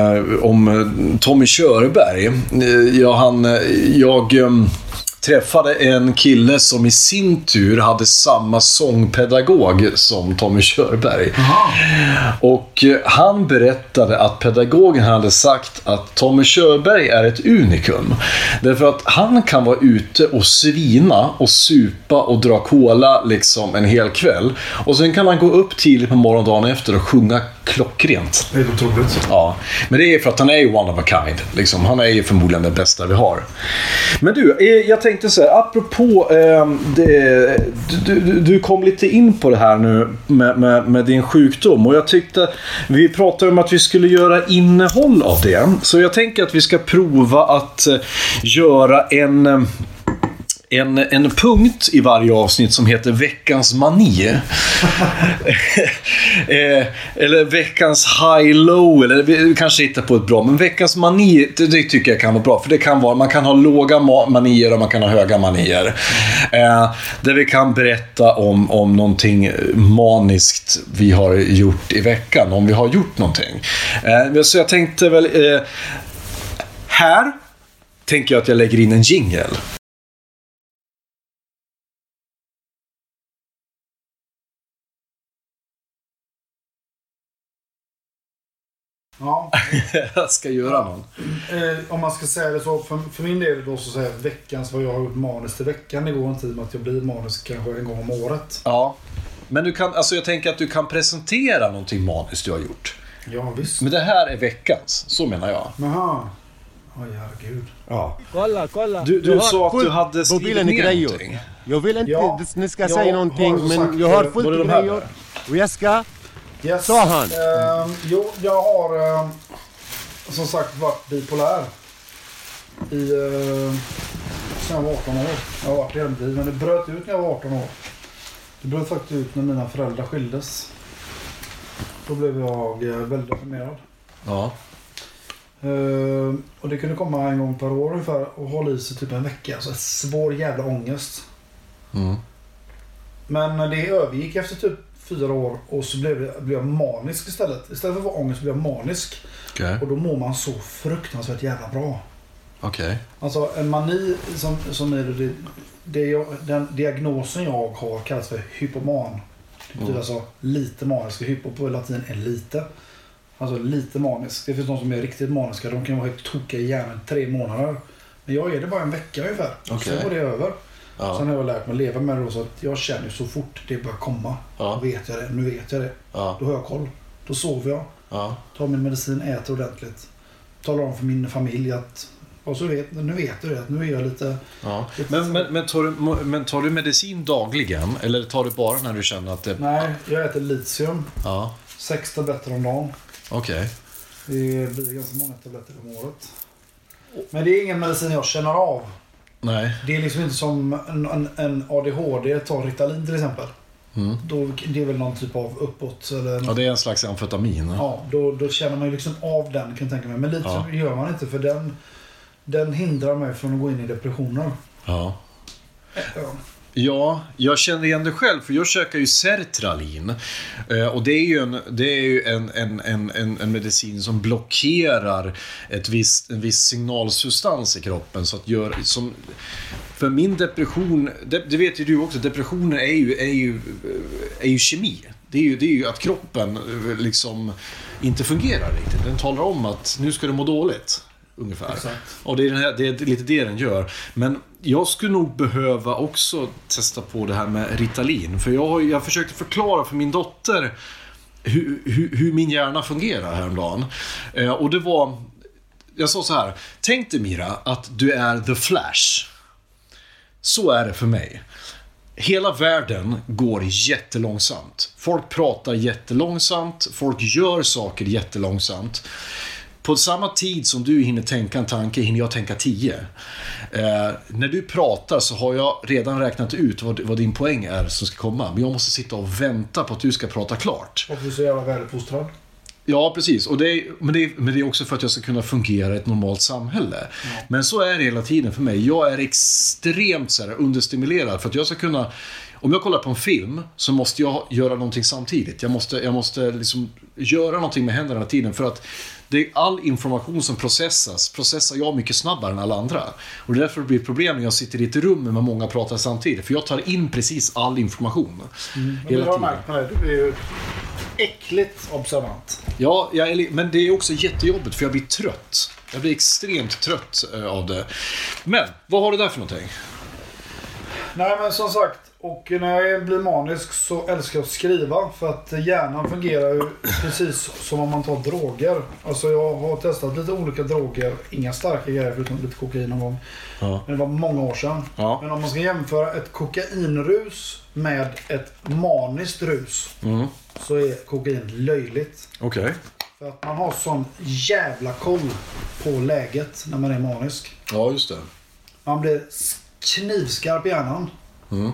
om Tommy Körberg. Ja, han, jag ehm, träffade en kille som i sin tur hade samma sångpedagog som Tommy Körberg. Och eh, han berättade att pedagogen hade sagt att Tommy Körberg är ett unikum. Därför att han kan vara ute och svina och supa och dra cola liksom en hel kväll. Och sen kan han gå upp tidigt på morgonen dagen efter och sjunga klockrent. Det är otroligt. Ja, men det är för att han är ju one of a kind. Liksom. Han är ju förmodligen den bästa vi har. Men du, eh, jag tänkte så här, apropå... Eh, det, du, du, du kom lite in på det här nu med, med, med din sjukdom. Och jag tyckte... Vi pratade om att vi skulle göra innehåll av det. Så jag tänker att vi ska prova att eh, göra en... en, en punkt i varje avsnitt som heter veckans mani. eh, eller veckans high-low. Eller vi kanske hittar på ett bra. Men veckans mani, det, det tycker jag kan vara bra. För det kan vara, man kan ha låga ma- manier och man kan ha höga manier. Eh, där vi kan berätta om, om någonting maniskt vi har gjort i veckan. Om vi har gjort någonting. Eh, så jag tänkte väl... Eh, här tänker jag att jag lägger in en jingle. Ja. jag ska göra någon. Eh, om man ska säga det så. För, för min del då så säger jag veckans vad jag har gjort manus till veckan. Det går inte i och med att jag blir manus kanske en gång om året. Ja. Men du kan, alltså jag tänker att du kan presentera någonting maniskt du har gjort. Ja visst. Men det här är veckans, så menar jag. Jaha. Åh herregud. Ja. Kolla, kolla. Du, du har sa att du hade skrivit ner någonting. Jag vill inte Ja, ni ska säga någonting, men jag har fullt här grejor. Och jag ska... Yes. Sa han. Ehm, jo, jag har ehm, som sagt varit bipolär. I, eh, sen jag var 18 år. Jag har varit det hela tiden. Men det bröt ut när jag var 18 år. Det bröt faktiskt ut när mina föräldrar skildes. Då blev jag eh, väldigt deprimerad. Ja. Eh, och det kunde komma en gång per år ungefär och hålla i sig typ en vecka. Alltså svår jävla ångest. Mm. Men det övergick efter typ fyra år och så blev, det, blev jag manisk istället. Istället för att vara ångest blev jag manisk. Okej. Och då mår man så fruktansvärt jävla bra. Okej. Alltså en mani som, som är det, det jag, den diagnosen jag har kallas för hypoman. Det betyder alltså lite manisk. Hypo på latin är lite. Alltså lite manisk. Det finns de som är riktigt maniska. De kan vara helt tokiga i hjärnan tre månader. Men jag är det bara en vecka ungefär. Okej. Sen går det över. Ja. Sen har jag lärt mig att leva med det då, så att jag känner så fort det börjar komma. Ja. Då vet jag det. Nu vet jag det. Ja. Då har jag koll. Då sover jag. Ja. Tar min medicin, äter ordentligt. Talar om för min familj att och så vet, nu vet du det. att Nu är jag lite... Ja. Men, men, men, tar du, men tar du medicin dagligen? Eller tar du bara när du känner att det... Nej, jag äter litium. Ja. Sex tabletter om dagen. Okej. Det blir ganska många tabletter om året. Men det är ingen medicin jag känner av. Nej. Det är liksom inte som en, en, en ADHD tar Ritalin till exempel. Mm. Då, det är väl någon typ av uppåt. Eller Ja, det är en slags amfetamin. Ja, då, då känner man ju liksom av den kan jag tänka mig. Men lite Ja. gör man inte för den, den hindrar mig från att gå in i depressioner. Ja. Ja. Ja, jag känner igen det själv för jag käkar ju Sertralin. Eh, och det är ju, en, det är ju en, en, en, en, medicin som blockerar ett visst, en viss signalsubstans i kroppen. Så att gör, som, för min depression, det, det vet ju du också, depressioner är ju, är ju, eh, är ju kemi. Det är ju, det är ju att kroppen eh, liksom inte fungerar riktigt. Den talar om att nu ska du må dåligt. Ungefär. Exakt. Och det är, här, det är lite det den gör. Men jag skulle nog behöva också testa på det här med Ritalin. För jag, har, jag försökte förklara för min dotter hur, hur, hur min hjärna fungerar häromdagen. Eh, och det var... Jag sa så här. Tänk dig Mira att du är the Flash. Så är det för mig. Hela världen går jättelångsamt. Folk pratar jättelångsamt. Folk gör saker jättelångsamt. På samma tid som du hinner tänka en tanke hinner jag tänka tio. Eh, när du pratar så har jag redan räknat ut vad, vad din poäng är som ska komma. Men jag måste sitta och vänta på att du ska prata klart. Och du är så jävla väluppfostrad. Ja, precis. Och det är, men, det är, men det är också för att jag ska kunna fungera i ett normalt samhälle. Men så är det hela tiden för mig. Jag är extremt så här, understimulerad för att jag ska kunna... Om jag kollar på en film så måste jag göra någonting samtidigt. Jag måste, jag måste liksom göra någonting med händerna hela tiden för att det är all information som processas, processar jag mycket snabbare än alla andra. Och det är därför det blir problem när jag sitter i ett rum med många pratar samtidigt. För jag tar in precis all information. Men Hela jag har märkt på det. Du är ju äckligt observant. Ja, jag men det är också jättejobbigt för jag blir trött. Jag blir extremt trött eh, av det. Men, vad har du där för någonting? Nej men som sagt. Och när jag blir manisk så älskar jag att skriva. För att hjärnan fungerar ju precis som om man tar droger. Alltså jag har testat lite olika droger. Inga starka grejer förutom lite kokain någon gång. Ja. Men det var många år sedan. Ja. Men om man ska jämföra ett kokainrus med ett maniskt rus. Mm. Så är kokain löjligt. Okej. För att man har sån jävla koll på läget när man är manisk. Ja, just det. Man blir knivskarp i hjärnan. Mm.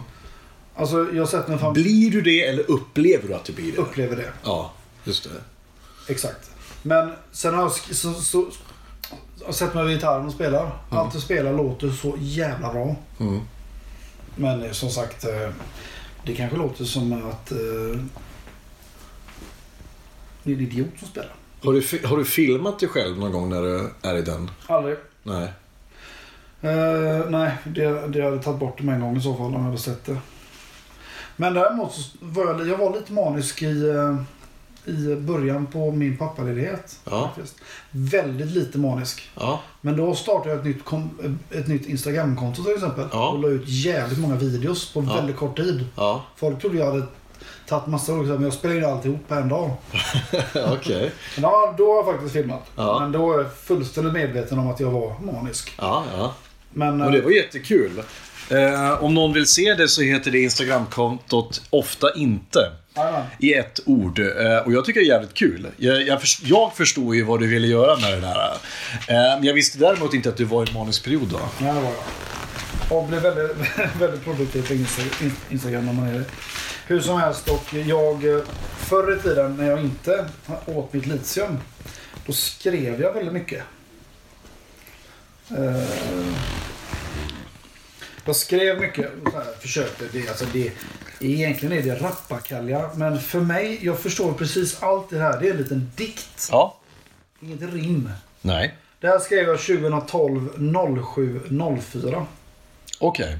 Alltså jag har sett när fan Blir du det eller upplever du att du blir det? upplever det. Ja, just det. Exakt. Men sen har jag, så, så, jag sett med gitarren och spelar. Allt jag spelar låter så jävla bra. Mm. Men eh, som sagt, eh, det kanske låter som att eh, det är en idiot som spelar. Har du, har du filmat dig själv någon gång när du är i den? Aldrig. Nej. Eh, nej, det, det hade tagit bort det med en gång i så fall om jag hade sett det. Men däremot så var jag, jag var lite manisk i, eh, i början på min pappaledighet. Ja. faktiskt. Väldigt lite manisk. Ja. Men då startade jag ett nytt, kom, ett nytt Instagramkonto till exempel. Ja. Och la ut jävligt många videos på väldigt kort tid. Folk trodde jag hade tagit massa olika men jag spelade in alltihop på en dag. Okej. Men ja, då har jag faktiskt filmat. Men då är jag fullständigt medveten om att jag var manisk. Ja, ja. Men, Och det var jättekul. Eh, om någon vill se det så heter det Instagramkontot Ofta Inte. I ett ord. Eh, Och jag tycker det är jävligt kul. Jag, jag, förs- jag förstår ju vad du ville göra med det där. Eh, Men jag visste däremot inte att du var i manisk period då. Ja, det var jag. Och blev väldigt, väldigt produktiv på Insta- In- Instagram när man är det. Hur som helst och jag eh, förr i tiden när jag inte åt mitt litium då skrev jag väldigt mycket. Jag skrev mycket så här, försökte. Det, alltså det, egentligen är det rappakalja. Men för mig, jag förstår precis allt det här. Det är en liten dikt. Ja. Inget rim. Nej. Det här skrev jag 2012 07 04. Okej.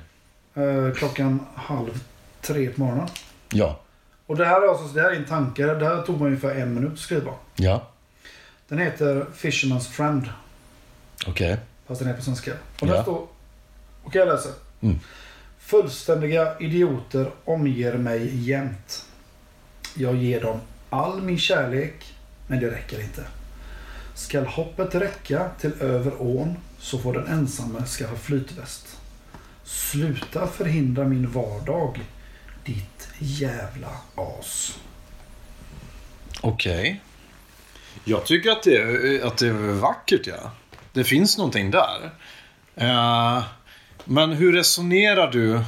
Eh, klockan halv tre på morgonen. Ja. Och det här är alltså, det här är en tanke. Det här tog mig ungefär en minut att skriva. Ja. Den heter Fisherman's Friend. Okej. Fast den är på svenska. Och Ja. där står... Okej, jag läser. Mm. Fullständiga idioter omger mig jämt. Jag ger dem all min kärlek, men det räcker inte. Skall hoppet räcka till över ån så får den ensamme skaffa flytväst. Sluta förhindra min vardag, ditt jävla as. Okej. Jag tycker att det, är- att det är vackert, ja. Det finns någonting där. Eh, men hur resonerar du?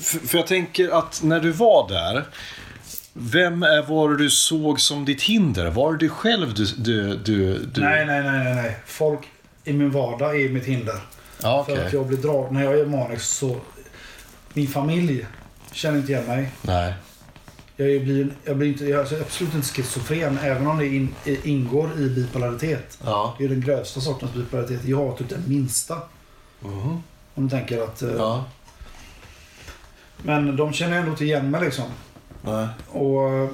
För, för jag tänker att när du var där, vem är, var du såg som ditt hinder? Var det dig själv du... du, du, du... Nej, nej, nej, nej, nej. Folk i min vardag är mitt hinder. Ja, För okej. att jag blir dragen. När jag är manisk så... Min familj känner inte igen mig. Nej. Jag, blir, jag blir inte, jag är absolut inte schizofren även om det in, ingår i bipolaritet. Ja. Det är den grövsta sortens bipolaritet. Jag har typ den minsta. Om du tänker att... eh, Ja. Men de känner ändå inte igen mig liksom. Nej. Och eh,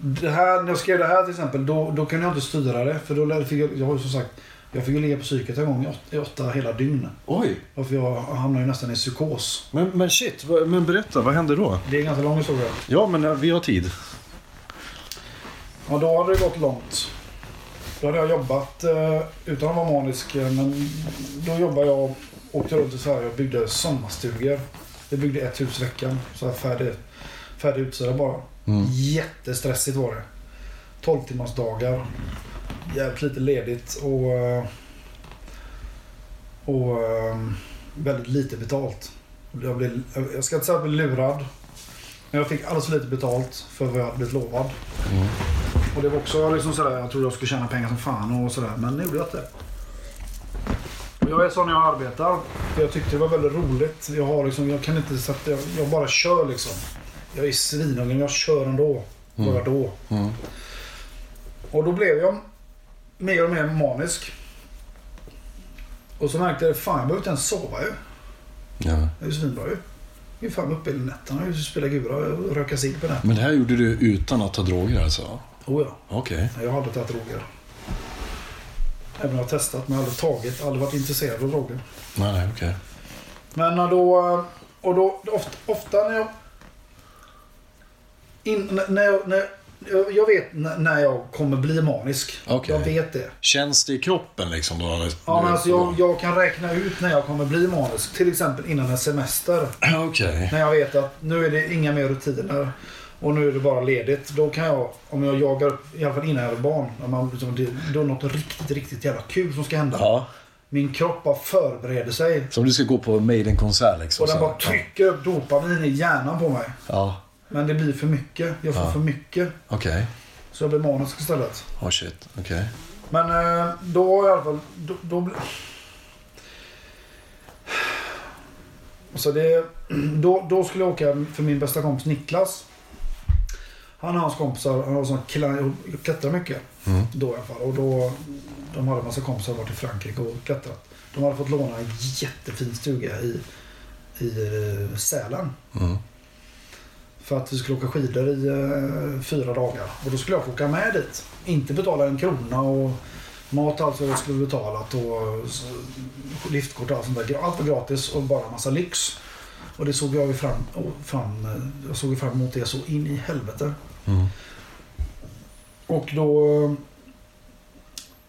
det här, när jag skrev det här till exempel, då, då kunde jag inte styra det. För då fick jag, jag har ju som sagt, jag fick ju ligga på psyket en gång i åtta, i åtta hela dygn. Oj. Varför jag hamnade ju nästan i psykos. Men, men shit, men berätta, vad hände då? Det är en ganska lång historia. Ja, men eh, vi har tid. Ja, då hade det gått långt. Då hade jag jobbat eh, utan att vara manisk. eh, Men då jobbade jag och åkte runt i Sverige och byggde sommarstugor. Vi byggde ett hus i veckan. Så här färdig, färdig utsida bara. Jättestressigt var det. 12 timmars dagar. Jävligt lite ledigt och, eh, och väldigt lite betalt. Jag, blev, jag ska inte säga att jag blev lurad. Men jag fick alldeles för lite betalt för vad jag hade blivit lovad. Och det var också liksom sådär, jag trodde jag skulle tjäna pengar som fan och sådär. Men det gjorde jag inte. Och jag är sån när jag arbetar. För jag tyckte det var väldigt roligt. Jag har liksom, jag kan inte sätta, jag, jag bara kör liksom. Jag är svinungen, jag kör ändå. Bara då. Och då blev jag mer och mer manisk. Och så märkte jag, fan jag behöver inte ens sova ju. Ja. Det är ju svinbra ju. Jag är fan uppe hela nätterna och spelar gura och röka cigg på nätterna. Men det här gjorde du utan att ta droger alltså? Oh ja. Okej. Nej, Jag har aldrig tagit droger. Även om jag har testat men aldrig tagit. Aldrig varit intresserad av droger. Nej, okej. Men när då... Och då ofta, ofta när jag... In, när jag, när, jag- vet när jag kommer bli manisk. Okej. Jag vet det. Känns det i kroppen liksom? Då, Ja, men alltså jag, jag kan räkna ut när jag kommer bli manisk. Till exempel innan en semester. Okej. När jag vet att nu är det inga mer rutiner. Och nu är det bara ledigt. Då kan jag, om jag jagar i alla fall innan jag är barn. När man, liksom, det, då är något riktigt, riktigt jävla kul som ska hända. Ja. Min kropp bara förbereder sig. Som du ska gå på Maiden-konsert liksom? Och den bara trycker upp dopamin i hjärnan på mig. Ja. Men det blir för mycket. Jag får Ja. för mycket. Okej. Så jag blir manisk istället. Oh shit. Okej. Men eh, då i alla fall... Då, då. Så det, då, då skulle jag åka för min bästa kompis Niklas. Han och hans kompisar, han har sån klättrar mycket. Då i alla fall. Och då, de hade en massa kompisar varit i Frankrike och klättrat. De hade fått låna en jättefin stuga i, i eh, Sälen. Mm. För att vi skulle åka skidor i eh, fyra dagar. Och då skulle jag få åka med dit. Inte betala en krona och mat och allt jag skulle betalat och liftkort och allt sånt där. Allt var gratis och bara en massa lyx. Och det såg jag ju fram, fram, eh, jag såg fram emot det så in i helvete. Mm. Och då...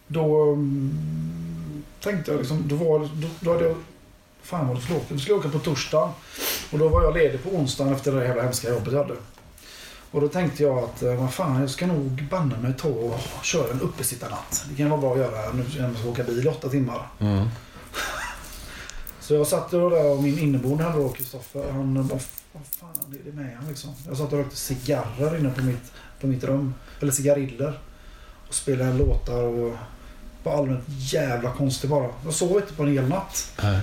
Då mm, tänkte jag liksom, då var då, då hade jag... Fan vad det åka. Vi skulle åka på torsdag. Och då var jag ledig på onsdagen efter det jävla hemska jobbet jag hade. Och då tänkte jag att, eh, vad fan, jag ska nog banne mig ta och köra en uppesittarnatt. Det kan vara bra att göra nu när jag ska åka bil i åtta timmar. Så jag satt där och min inneboende han då, Kristoffer, han bara, vad fan är det med han liksom? Jag satt och rökte cigarrer inne på mitt, på mitt rum. Eller cigariller. Och spelade låtar och var allmänt jävla konstig bara. Jag sov inte på en hel natt. Nej.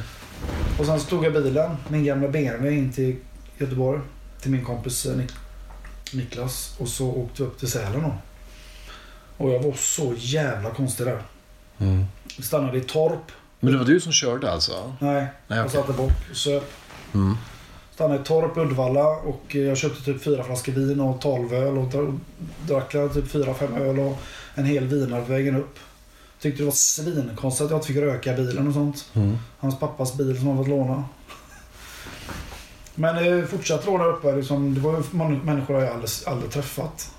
Och sen så tog jag bilen, min gamla BMW, in till Göteborg. Till min kompis eh, Nik- Niklas. Och så åkte vi upp till Sälen då. Och jag var så jävla konstig där. Mm. Vi stannade i Torp. Men det var du som körde alltså? Nej, Nej, jag okej. satte bort. Så stannade i Torp, Uddevalla och eh, jag köpte typ fyra flaskor vin och 12 öl och dra- drack typ fyra, fem öl och en hel vinare på vägen upp. Tyckte det var svinkonstigt att jag inte fick röka i bilen och sånt. Hans pappas bil som han fått låna. Men det fortsatte då där uppe. Liksom, det var ju människor jag aldrig, aldrig träffat.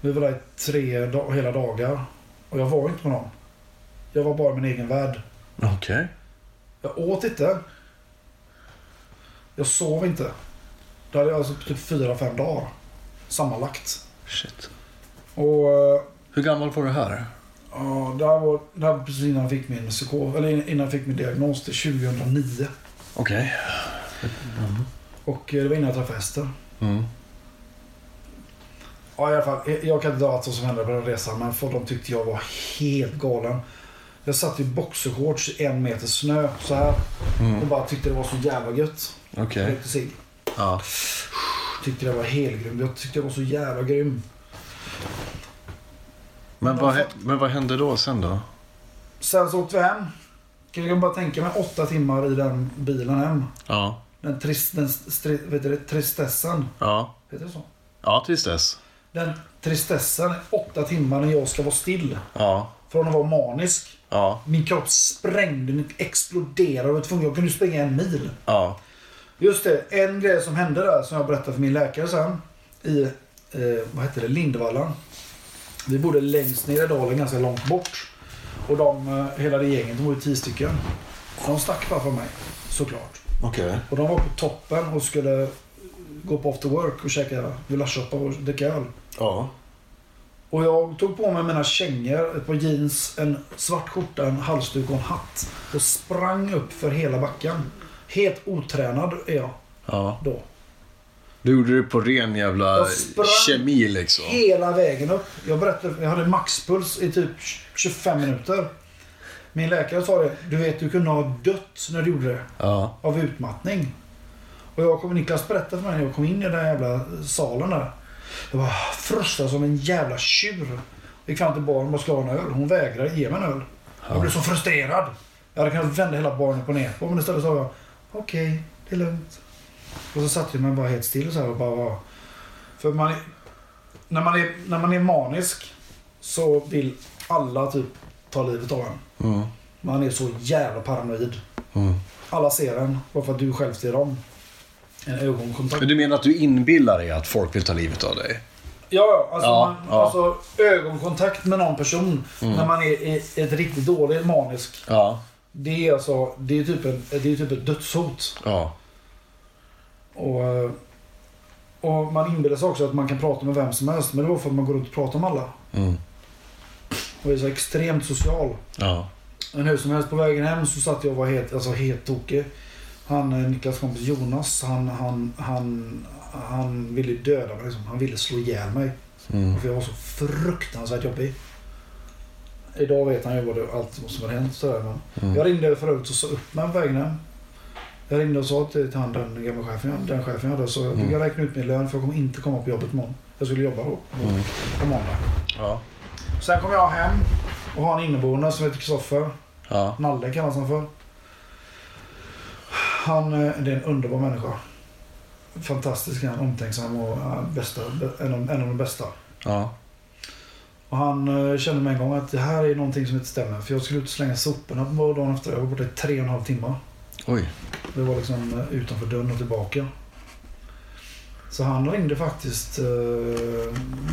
Vi var där i tre da- hela dagar. Och jag var inte med någon. Jag var bara i min egen värld. Okej. Jag åt inte. Jag sov inte. Det hade jag alltså typ fyra, fem dagar. Sammanlagt. Shit. Och eh, Hur gammal var du här? ja, det här var, det här var precis innan jag fick min psykos. Eller innan jag fick min diagnos. till 2009. Okej. Och eh, det var innan jag träffade Ester. Mm. Ja, i alla fall. Jag kan inte dra allt som hände på den resan. Men för de tyckte jag var helt galen. Jag satt i boxershorts i en meter snö så här. Och bara tyckte det var så jävla gött. Okej. Cigg. Ja. Tyckte det var helgrym. Jag tyckte jag var så jävla grym. Men vad, men vad hände då sen då? Sen så åkte vi hem. Kan jag bara tänka mig åtta timmar i den bilen hem. Ja. Den, trist, den stri, vet du, det, tristessen. Ja. Heter det så? Ja, tills dess. Den tristessen, åtta timmar när jag ska vara still. Ja. Från att vara manisk. Ja. Min kropp sprängde, den exploderade. Jag var tvungen, jag kunde springa en mil. Ja. Just det, en grej som hände där som jag berättade för min läkare sen. I, eh, vad heter det, Lindvallen. Vi bodde längst ner i dalen, ganska långt bort. Och de, eh, hela det gänget, de var ju tio stycken. De stack bara från mig, såklart. Okej. Och de var på toppen och skulle gå på after work och käka gulaschsoppa och dricka öl. Ja. Och jag tog på mig mina kängor, ett par jeans, en svart skjorta, en halsduk och en hatt. Och sprang upp för hela backen. Helt otränad är jag Ja. då. Du gjorde det på ren jävla kemi liksom. Hela vägen upp. Jag berättade, jag hade maxpuls i typ 25 minuter. Min läkare sa det. Du vet, du kunde ha dött när du gjorde det. Ja. Av utmattning. Och jag kom, Niklas berättade för mig när jag kom in i den jävla salen där. Jag var frustad som en jävla tjur. Gick fram till baren och skulle ha en öl. Hon vägrade ge mig en öl. Jag blev så frustrerad. Jag hade kunnat vända hela baren upp och ner på men istället sa jag okej, det är lugnt. Och så satt jag mig bara helt still så här och bara. För man är, när, man är, när man är manisk så vill alla typ ta livet av en. Mm. Man är så jävla paranoid. Mm. Alla ser en bara för att du själv ser dem. En ögonkontakt. Men du menar att du inbillar dig att folk vill ta livet av dig? Ja. Alltså, Ja, man, ja. alltså ögonkontakt med någon person när man är i ett riktigt dåligt manisk. Ja. Det är alltså, det är typ, en, det är typ ett dödshot. Ja. Och, eh, och man inbillar sig också att man kan prata med vem som helst. Men det var för att man går runt och pratar med alla. Mm. Och är så extremt social. Ja. Men hur som helst på vägen hem så satt jag och var helt, alltså helt tokig. Han, eh, Niklas kompis Jonas, han, han, han, han ville döda mig. Liksom. Han ville slå ihjäl mig. Mm. För jag var så fruktansvärt jobbig. Idag vet han ju vad det, allt som har hänt. Sådär, men Mm. Jag ringde förut och sa upp mig på vägen hem. Jag ringde och sa till, han, den gamla chefen, den chefen jag hade. Så jag Mm. jag räkna ut min lön för jag kommer inte komma på jobbet imorgon. Jag skulle jobba då. Mm. På måndag. Ja. Sen kom jag hem och har en inneboende som heter Kristoffer. Ja. Nalle kallas han för. Han eh, det är en underbar människa. Fantastisk, han omtänksam och ja, bästa, en, av, en av de bästa. Ja. Och han eh, kände med en gång att det här är någonting som inte stämmer. För jag skulle ut och slänga soporna på dagen efter. Jag var borta i tre och en halv timme. Oj. Det var liksom eh, utanför dörren och tillbaka. Så han ringde faktiskt eh,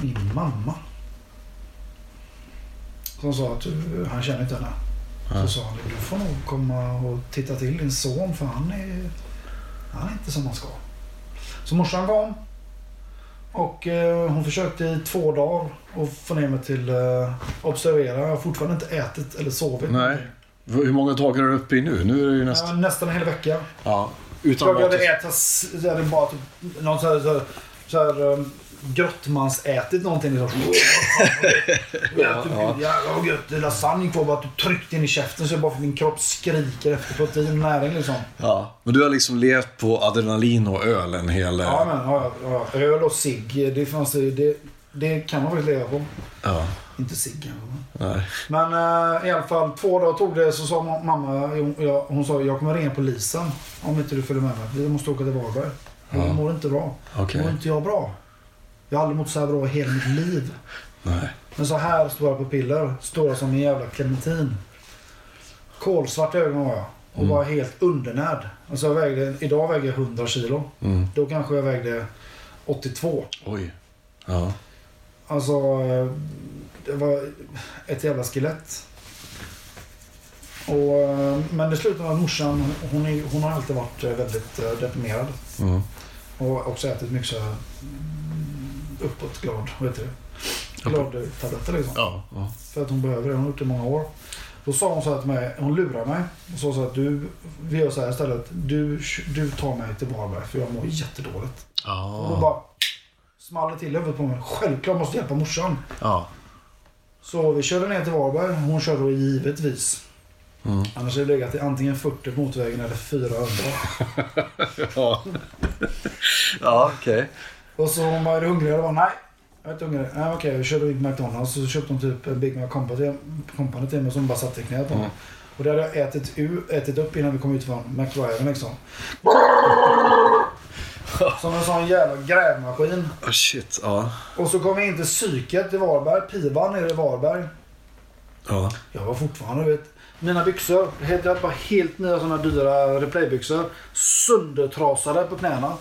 min mamma. Som sa att eh, han känner inte henne. Så sa han du får nog komma och titta till din son för han är... Han är inte som han ska. Så morsan kom. Och eh, hon försökte i två dagar att få ner mig till eh, observera. Jag har fortfarande inte ätit eller sovit. Nej. Hur många dagar är du uppe i nu? Nu är det ju Ja, nästan... en hel vecka. Ja. Utan Jag hade ätit så hade bara typ, någon så här, så här, så här um, grottmansätit någonting. Liksom. ja, ja. Jävlar vad gött. Det är lasagne kvar bara att du tryckte in i käften så bara för min kropp skriker efter protein och näring liksom. Ja. Men du har liksom levt på adrenalin och öl en hel... Ja, men, ja, ja, öl och cigg, det, fanns, det, det kan man faktiskt leva på. Ja. Inte cigg Nej. Men eh, i alla fall två dagar tog det så sa ma- mamma, hon, jag, hon sa jag kommer ringa polisen om inte du följer med mig. Vi måste åka till Varberg. Jag Ja. mår inte bra. Okej. Mår inte jag bra? Jag har aldrig mått så här bra i hela mitt liv. Nej. Men så här stora pupiller, stora som en jävla clementin. Kolsvart ögon har jag. Och var helt undernärd. Alltså jag vägde, idag väger jag 100 kilo. Mm. Då kanske jag vägde 82. Oj. Ja. Alltså, eh, det var ett jävla skelett. Och, eh, men det slutade med att morsan, hon, är, hon har alltid varit eh, väldigt deprimerad. Mm. Och också ätit mycket så här, mm, uppåt glad, vad heter det? Glad-tabletter liksom. Ja. ja. För att hon behöver det. Hon har gjort det i många år. Då sa hon så här till mig, hon lurar mig. Och sa så att du, vi gör så här istället. Du, du tar mig till Varberg för jag mår jättedåligt. Och då Ja. bara small till huvudet på mig. Självklart måste jag hjälpa morsan. Ja. Så vi körde ner till Varberg. Hon körde då givetvis. Mm. Annars hade det legat i antingen 40 på motorvägen eller 400. Ja. Ja, okej. Och så hon var är du hungrig? Jag bara nej. Jag är inte hungrig. Nej okej, vi körde in på McDonalds och så köpte hon typ en Big Mac Company till mig som bara satte i knät på mig. Mm. Och det hade jag ätit, ätit upp innan vi kom ut från McDriven liksom. Som en sån jävla grävmaskin. Oh, shit. Ja. Och så kom vi in till psyket i Varberg. Pivan nere i Varberg. Ja. Jag var fortfarande, vet. Mina byxor, helt, jag helt nya såna dyra replaybyxor. Söndertrasade på knäna.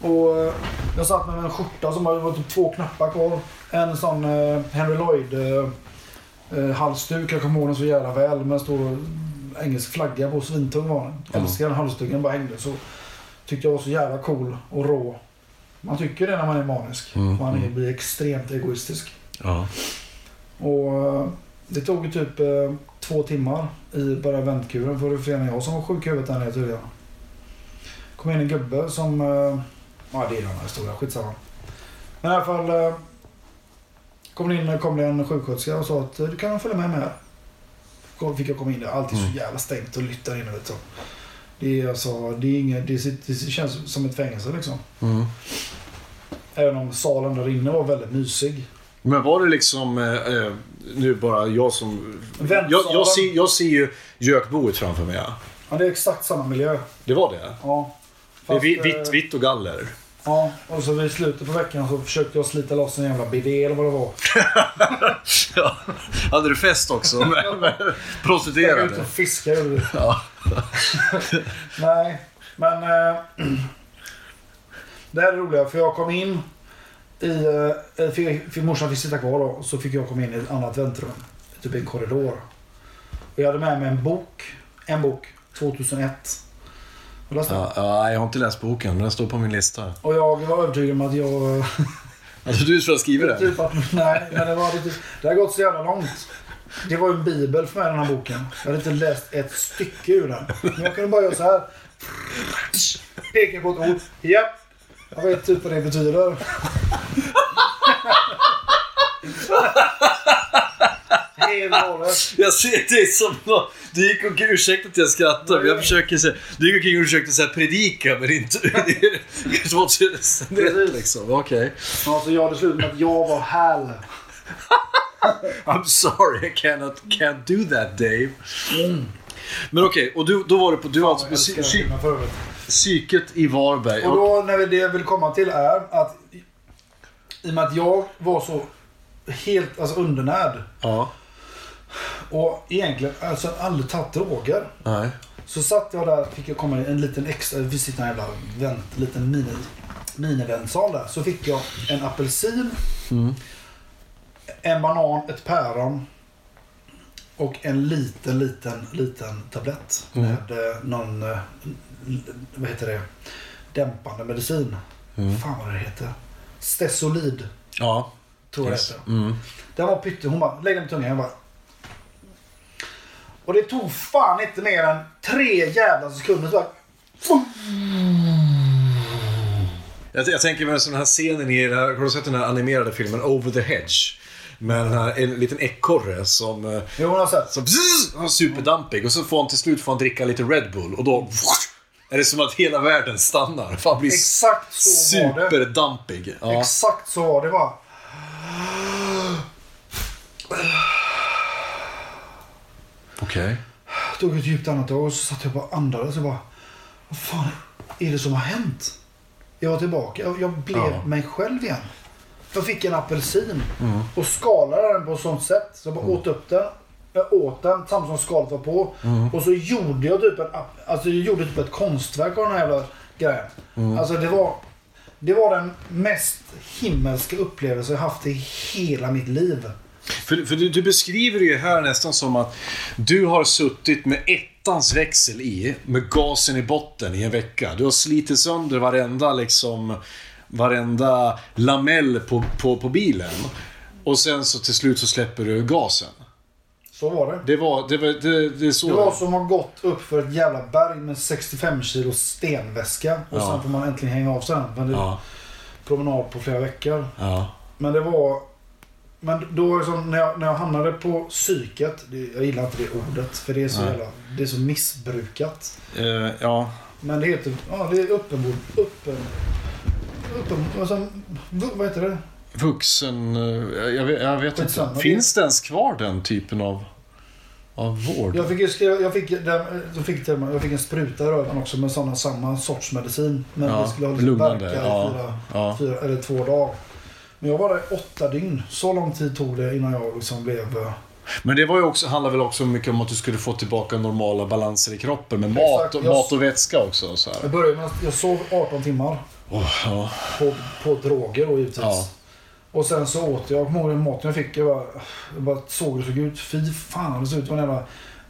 Och eh, jag satt med en skjorta som var typ två knappar kvar. En sån eh, Henry Lloyd eh, eh, halsduk. Jag kommer ihåg den så jävla väl. Med en stor engelsk flagga på. Svintung var den. Älskar den halsduken. bara hängde så. Tyckte jag var så jävla cool och rå. Man tycker det när man är manisk. Mm, Man är, blir extremt egoistisk. Ja. Och eh, det tog typ eh, två timmar i bara väntkuren för fler än jag som var sjuk i huvudet där nere tydligen. kom in en gubbe som... eh, Ja, det är en annan historia. Skitsamma. Men i alla fall... eh, Kom det, in, kom det en sjuksköterska och sa att eh, du kan följa med mig här. Fick jag komma in där. Är så jävla stängt och lytt där inne. Du. Det, är alltså, det, är inget, det, känns som ett fängelse liksom. Mm. Även om salen där inne var väldigt mysig. Men var det liksom... Eh, eh, nu bara jag som... Jag, Väntsalen. jag, ser, jag ser ju gökboet framför mig. Ja, det är exakt samma miljö. Det var det? Ja. Det är Fast, vi- eh, vitt, vitt och galler. Ja, och så vid slutet på veckan så försökte jag slita loss en jävla bidé eller vad det var. Ja. Hade du fest också med, med Jag var ute prostituerade? och fiskade. gjorde. Ja. Nej, men... Eh, det här är roliga för jag kom in i... Eh, för, för morsan fick sitta kvar då. Så fick jag komma in i ett annat väntrum. Typ en korridor. Och jag hade med mig en bok. En bok. 2001. Har läst den? Ja, ja, jag har inte läst boken, men den står på min lista. Och jag var övertygad om att jag... Alltså du som har skrivit den? Typ att, nej, men det var lite, Det har gått så jävla långt. Det var ju en bibel för mig den här boken. Jag hade inte läst ett stycke ur den. Men jag kunde bara göra så här. Peka på ett ord. Japp. Jag vet typ vad det betyder. Jag ser dig som nå- Du gick omkring, ursäkta att jag skrattar, men jag försöker säga... Du gick omkring och försökte säga predika, men inte... Det var så rätt liksom. Okej. Alltså jag hade slutat med att jag var häl. I'm sorry, I cannot, can't do that Dave. Men okej, och du, då var du på... Du var alltså på psy- psy- psyket i Varberg. Och då, när vi, det jag vill komma till är att i och med att jag var så helt alltså, undernärd Ja. Och egentligen alltså, aldrig tagit droger. Nej. Så satt jag där, fick jag komma i en liten extra, vi sitter i en jävla vänt, liten mini, miniväntsal där. Så fick jag en apelsin, en banan, ett päron, Och en liten, liten, liten tablett Mm. med eh, någon, eh, vad heter det, dämpande medicin. Mm. Fan vad det heter. Stesolid, Ja. tror jag Yes. det heter. Mm. Den var pytte. Hon bara, lägg den på tungan. Jag bara... Och det tog fan inte mer än tre jävla sekunder. Så bara, Jag, jag tänker mig den här scenen i, här- har du sett den här animerade filmen Over the Hedge? Med den här, en liten ekorre som... eh, jo, har sett. som bzzz, superdampig och så får han till slut får han dricka lite Red Bull och då är det som att hela världen stannar. För han blir Exakt så var det. superdampig. Ja. Exakt så var det bara. Okej. Jag tog ett djupt andetag och så satt jag bara och andades och bara... Vad fan är det som har hänt? Jag var tillbaka. Jag, jag blev Ja. mig själv igen. Jag fick en apelsin Mm. och skalade den på ett sånt sätt. Så jag bara åt upp den. Jag åt den samtidigt som skalet var på. Mm. Och så gjorde jag typ, en, ap- alltså jag gjorde typ ett konstverk av den här jävla grejen. Mm. Alltså det var... Det var den mest himmelska upplevelse jag haft i hela mitt liv. För, för du, du beskriver det ju här nästan som att du har suttit med ettans växel i, med gasen i botten i en vecka. Du har slitit sönder varenda liksom, varenda lamell på, på, på bilen. Och sen så till slut så släpper du gasen. Så var det. Det var, det var, det, det så. Det var som att ha gått upp för ett jävla berg med 65 kilo stenväska. Och Ja. sen får man äntligen hänga av sig den. Men det Ja, promenad på flera veckor. ja. Men det var... Men då var det som när jag, när jag hamnade på psyket. Det, jag gillar inte det ordet. För det är så Nej. jävla... Det är så missbrukat. Eh, ja. Men det heter... Ja, det är uppenbord... Uppen... Uppen... Alltså, vad heter det? Vuxen... eh, Jag vet, jag vet inte. Finns det ens kvar den typen av, av vård? Jag fick, ju skriva, jag, fick, den, jag, fick, jag fick en spruta i röven också med såna, samma sorts medicin. Men Ja, det skulle ha lite lugnande, verka i ja, fyra, ja. fyra eller två dagar. Men jag var där i åtta dygn. Så lång tid tog det innan jag liksom blev... eh, Men det var ju också, handlar väl också mycket om att du skulle få tillbaka normala balanser i kroppen med mat, och, jag- mat och vätska också. Så Jag här. började med att jag sov 18 timmar Åh, ja. på, på droger då givetvis. Ja. Och sen så åt jag. Jag kommer maten jag fick. Jag bara, jag bara såg hur det såg ut. Fy fan det såg ut som en jävla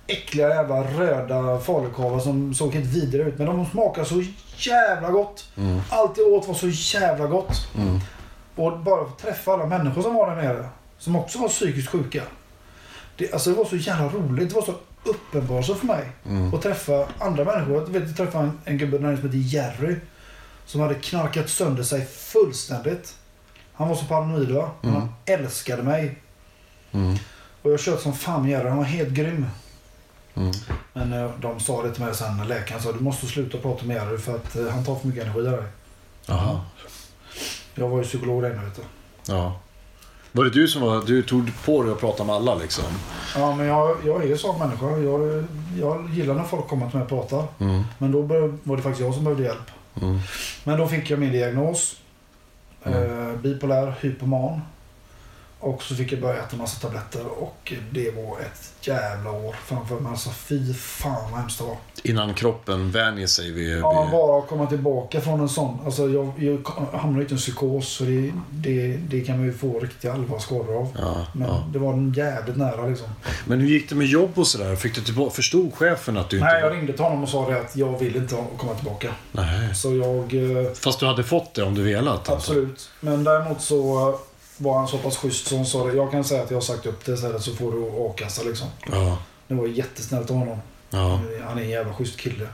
äckliga jävla röda falukorvar som såg helt vidriga ut. Men de smakade så jävla gott. Allt jag åt var så jävla gott. Och bara få träffa alla människor som var där nere. Som också var psykiskt sjuka. Det, alltså det var så jävla roligt. Det var så uppenbart för mig. Att träffa andra människor. Jag vet, jag träffade en, en gubbe där som hette Jerry. Som hade knarkat sönder sig fullständigt. Han var så paranoid va. Men Han älskade mig. Och jag kört som fan med Jerry. Han var helt grym. Men eh, de sa det till mig sen läkaren sa du måste sluta prata med Jerry för att eh, han tar för mycket energi av dig. Jaha. Jag var ju psykolog där inne. Ja. Var det du som var, du tog på dig att prata med alla liksom? Ja men jag, jag är ju sån människa. Jag, jag gillar när folk kommer till mig och pratar. Men då var det faktiskt jag som behövde hjälp. Men då fick jag min diagnos. Eh, bipolär hypoman. Och så fick jag börja äta massa tabletter och det var ett jävla år framför mig. Alltså fy fan vad hemskt det var. Innan kroppen vänjer sig vid... Ja, bara att komma tillbaka från en sån. Alltså jag, jag hamnade inte i en psykos. Så det, det, det kan man ju få riktiga allvarsskador av. Ja, Men ja. det var en jävligt nära liksom. Men hur gick det med jobb och sådär? Fick du tillbaka, förstod chefen att du inte... Nej, jag ringde till honom och sa det att jag vill inte komma tillbaka. Nej. Så jag... eh, Fast du hade fått det om du velat? alltså. Absolut. Men däremot så var han så pass schysst han sa det. Jag kan säga att jag har sagt upp det istället så får du a-kassa liksom. Ja. Det var jättesnällt av honom. ja. Han är en jävla schysst kille.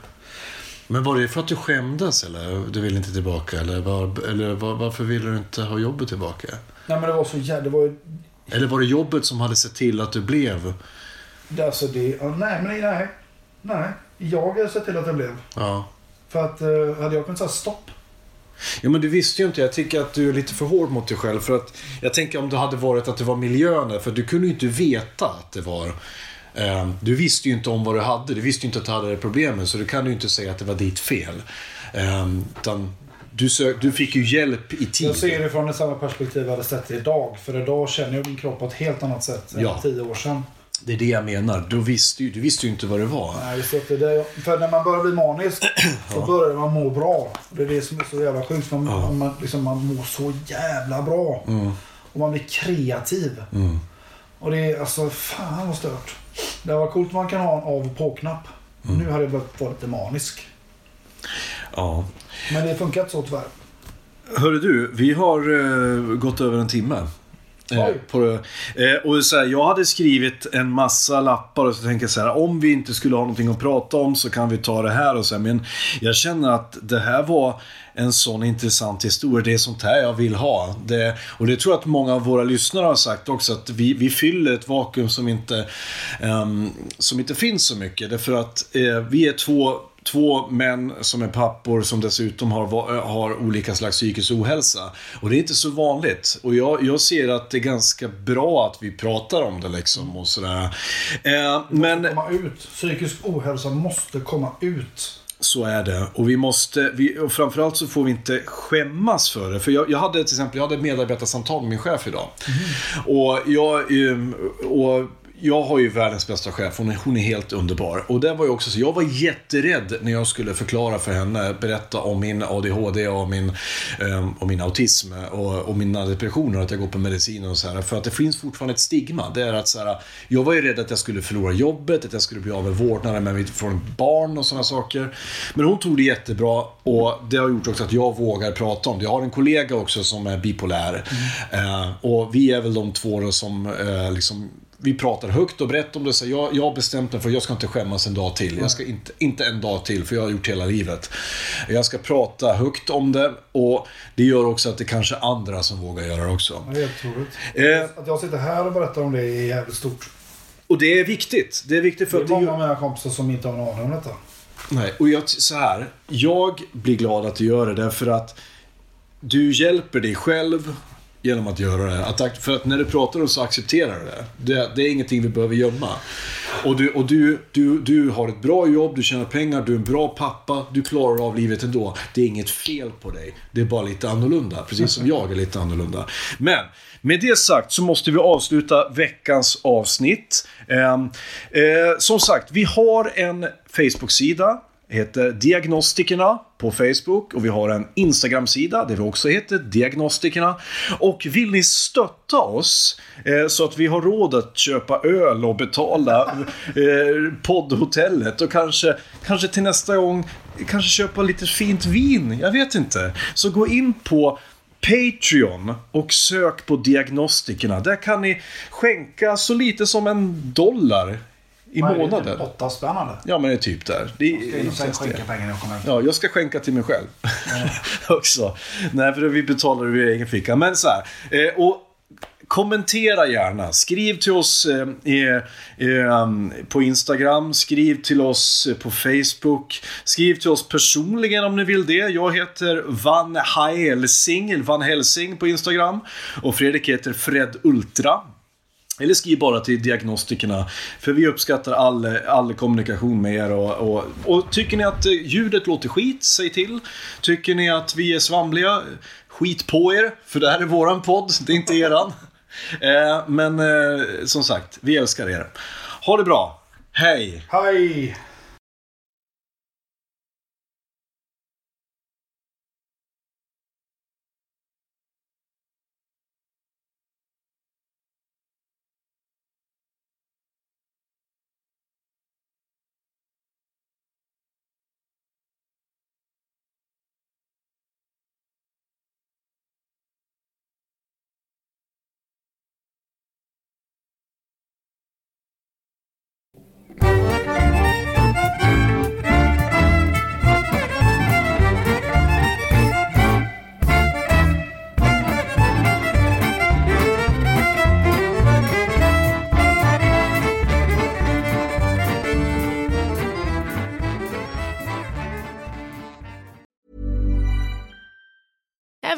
Men var det för att du skämdes eller? Du ville inte tillbaka? Eller, var, eller var, varför ville du inte ha jobbet tillbaka? Nej men det var så jävla... Det var ju... Eller var det jobbet som hade sett till att du blev? det- Alltså det... ja, Nej men nej. Nej. Jag har sett till att det blev. Ja. För att eh, hade jag kunnat säga stopp. Ja men du visste ju inte. Jag tycker att du är lite för hård mot dig själv. För att jag tänker om det hade varit att det var miljön För du kunde ju inte veta att det var... Eh, du visste ju inte om vad du hade. Du visste ju inte att du hade det problemet. Så du kan ju inte säga att det var ditt fel. Eh, utan du, sök, du fick ju hjälp i tid. Jag ser det från samma perspektiv jag hade sett det idag. För idag känner jag min kropp på ett helt annat sätt än Ja. tio år sedan. Det är det jag menar. Du visste ju, du visste ju inte vad det var. Nej, just det. det är det. För när man börjar bli manisk så börjar man må bra. Det är det som är så jävla sjukt. Man, man, liksom, man mår så jävla bra. Och man blir kreativ. Och det är alltså, fan vad stört. Det var coolt man kan ha en av och på-knapp. Mm. Nu hade jag behövt vara lite manisk. Ja. Men det funkar inte så tyvärr. Hörru du, vi har eh, gått över en timme. Eh, på, eh, och så här, jag hade skrivit en massa lappar och så tänker jag så här, om vi inte skulle ha någonting att prata om så kan vi ta det här och så här. Men jag känner att det här var en sån intressant historia. Det är sånt här jag vill ha. Det, och det tror jag att många av våra lyssnare har sagt också, att vi, vi fyller ett vakuum som inte, ehm, som inte finns så mycket. Därför att eh, vi är två Två män som är pappor som dessutom har, va- har olika slags psykisk ohälsa. Och det är inte så vanligt. Och jag, jag ser att det är ganska bra att vi pratar om det liksom och sådär. Eh, men Komma ut. Psykisk ohälsa måste komma ut. så är det. Och vi måste, vi, och framförallt så får vi inte skämmas för det. För jag, jag hade till exempel, jag hade ett medarbetarsamtal med min chef idag. Och jag, ehm, och jag har ju världens bästa chef, hon är, hon är helt underbar. Och det var ju också så, jag var jätterädd när jag skulle förklara för henne, berätta om min ADHD och min, ehm, och min autism och, och mina depressioner, att jag går på medicin och så här. För att det finns fortfarande ett stigma. Det är att så här, jag var ju rädd att jag skulle förlora jobbet, att jag skulle bli av med vårdnaden med mitt, från barn och sådana saker. Men hon tog det jättebra och det har gjort också att jag vågar prata om det. Jag har en kollega också som är bipolär. Eh, och vi är väl de två då som eh, liksom vi pratar högt och brett om det. Så jag, jag har bestämt mig för att jag ska inte skämmas en dag till. Jag ska inte, inte en dag till, för jag har gjort hela livet. Jag ska prata högt om det och det gör också att det kanske är andra som vågar göra det också. Det är helt otroligt. Eh, Att jag sitter här och berättar om det är jävligt stort. och det är viktigt. Det är viktigt för Det är att det många av mina kompisar som inte har någon aning om detta. Nej, och jag, så här. Jag blir glad att du gör det därför att du hjälper dig själv genom att göra det. Att, för att när du pratar om så accepterar du det. det. Det är ingenting vi behöver gömma. Och, du, och du, du, du har ett bra jobb, du tjänar pengar, du är en bra pappa, du klarar av livet ändå. Det är inget fel på dig. Det är bara lite annorlunda. Precis som jag är lite annorlunda. Men med det sagt så måste vi avsluta veckans avsnitt. Eh, eh, som sagt, vi har en Facebook-sida heter Diagnostikerna på Facebook och vi har en Instagram-sida där vi också heter Diagnostikerna. Och vill ni stötta oss eh, så att vi har råd att köpa öl och betala eh, poddhotellet och kanske, kanske till nästa gång kanske köpa lite fint vin, jag vet inte. Så gå in på Patreon och sök på Diagnostikerna. Där kan ni skänka så lite som en dollar i Vad är det? månaden. Åtta spännande. Ja, men det är typ där. Det Ska är, och sen skänka pengar jag kommer hem. Ja, jag ska skänka till mig själv. Också. Nej, för vi betalar ur egen ficka. Men så här. Eh, och kommentera gärna. Skriv till oss eh, eh, på Instagram. Skriv till oss eh, på Facebook. Skriv till oss personligen om ni vill det. Jag heter Van Helsing, Van Helsing på Instagram. Och Fredrik heter Fred Ultra. Eller skriv bara till diagnostikerna. För vi uppskattar all, all kommunikation med er. Och, och, och tycker ni att ljudet låter skit, säg till. Tycker ni att vi är svamliga, skit på er. För det här är våran podd, det är inte eran. Eh, men eh, som sagt, vi älskar er. Ha det bra. Hej! Hej!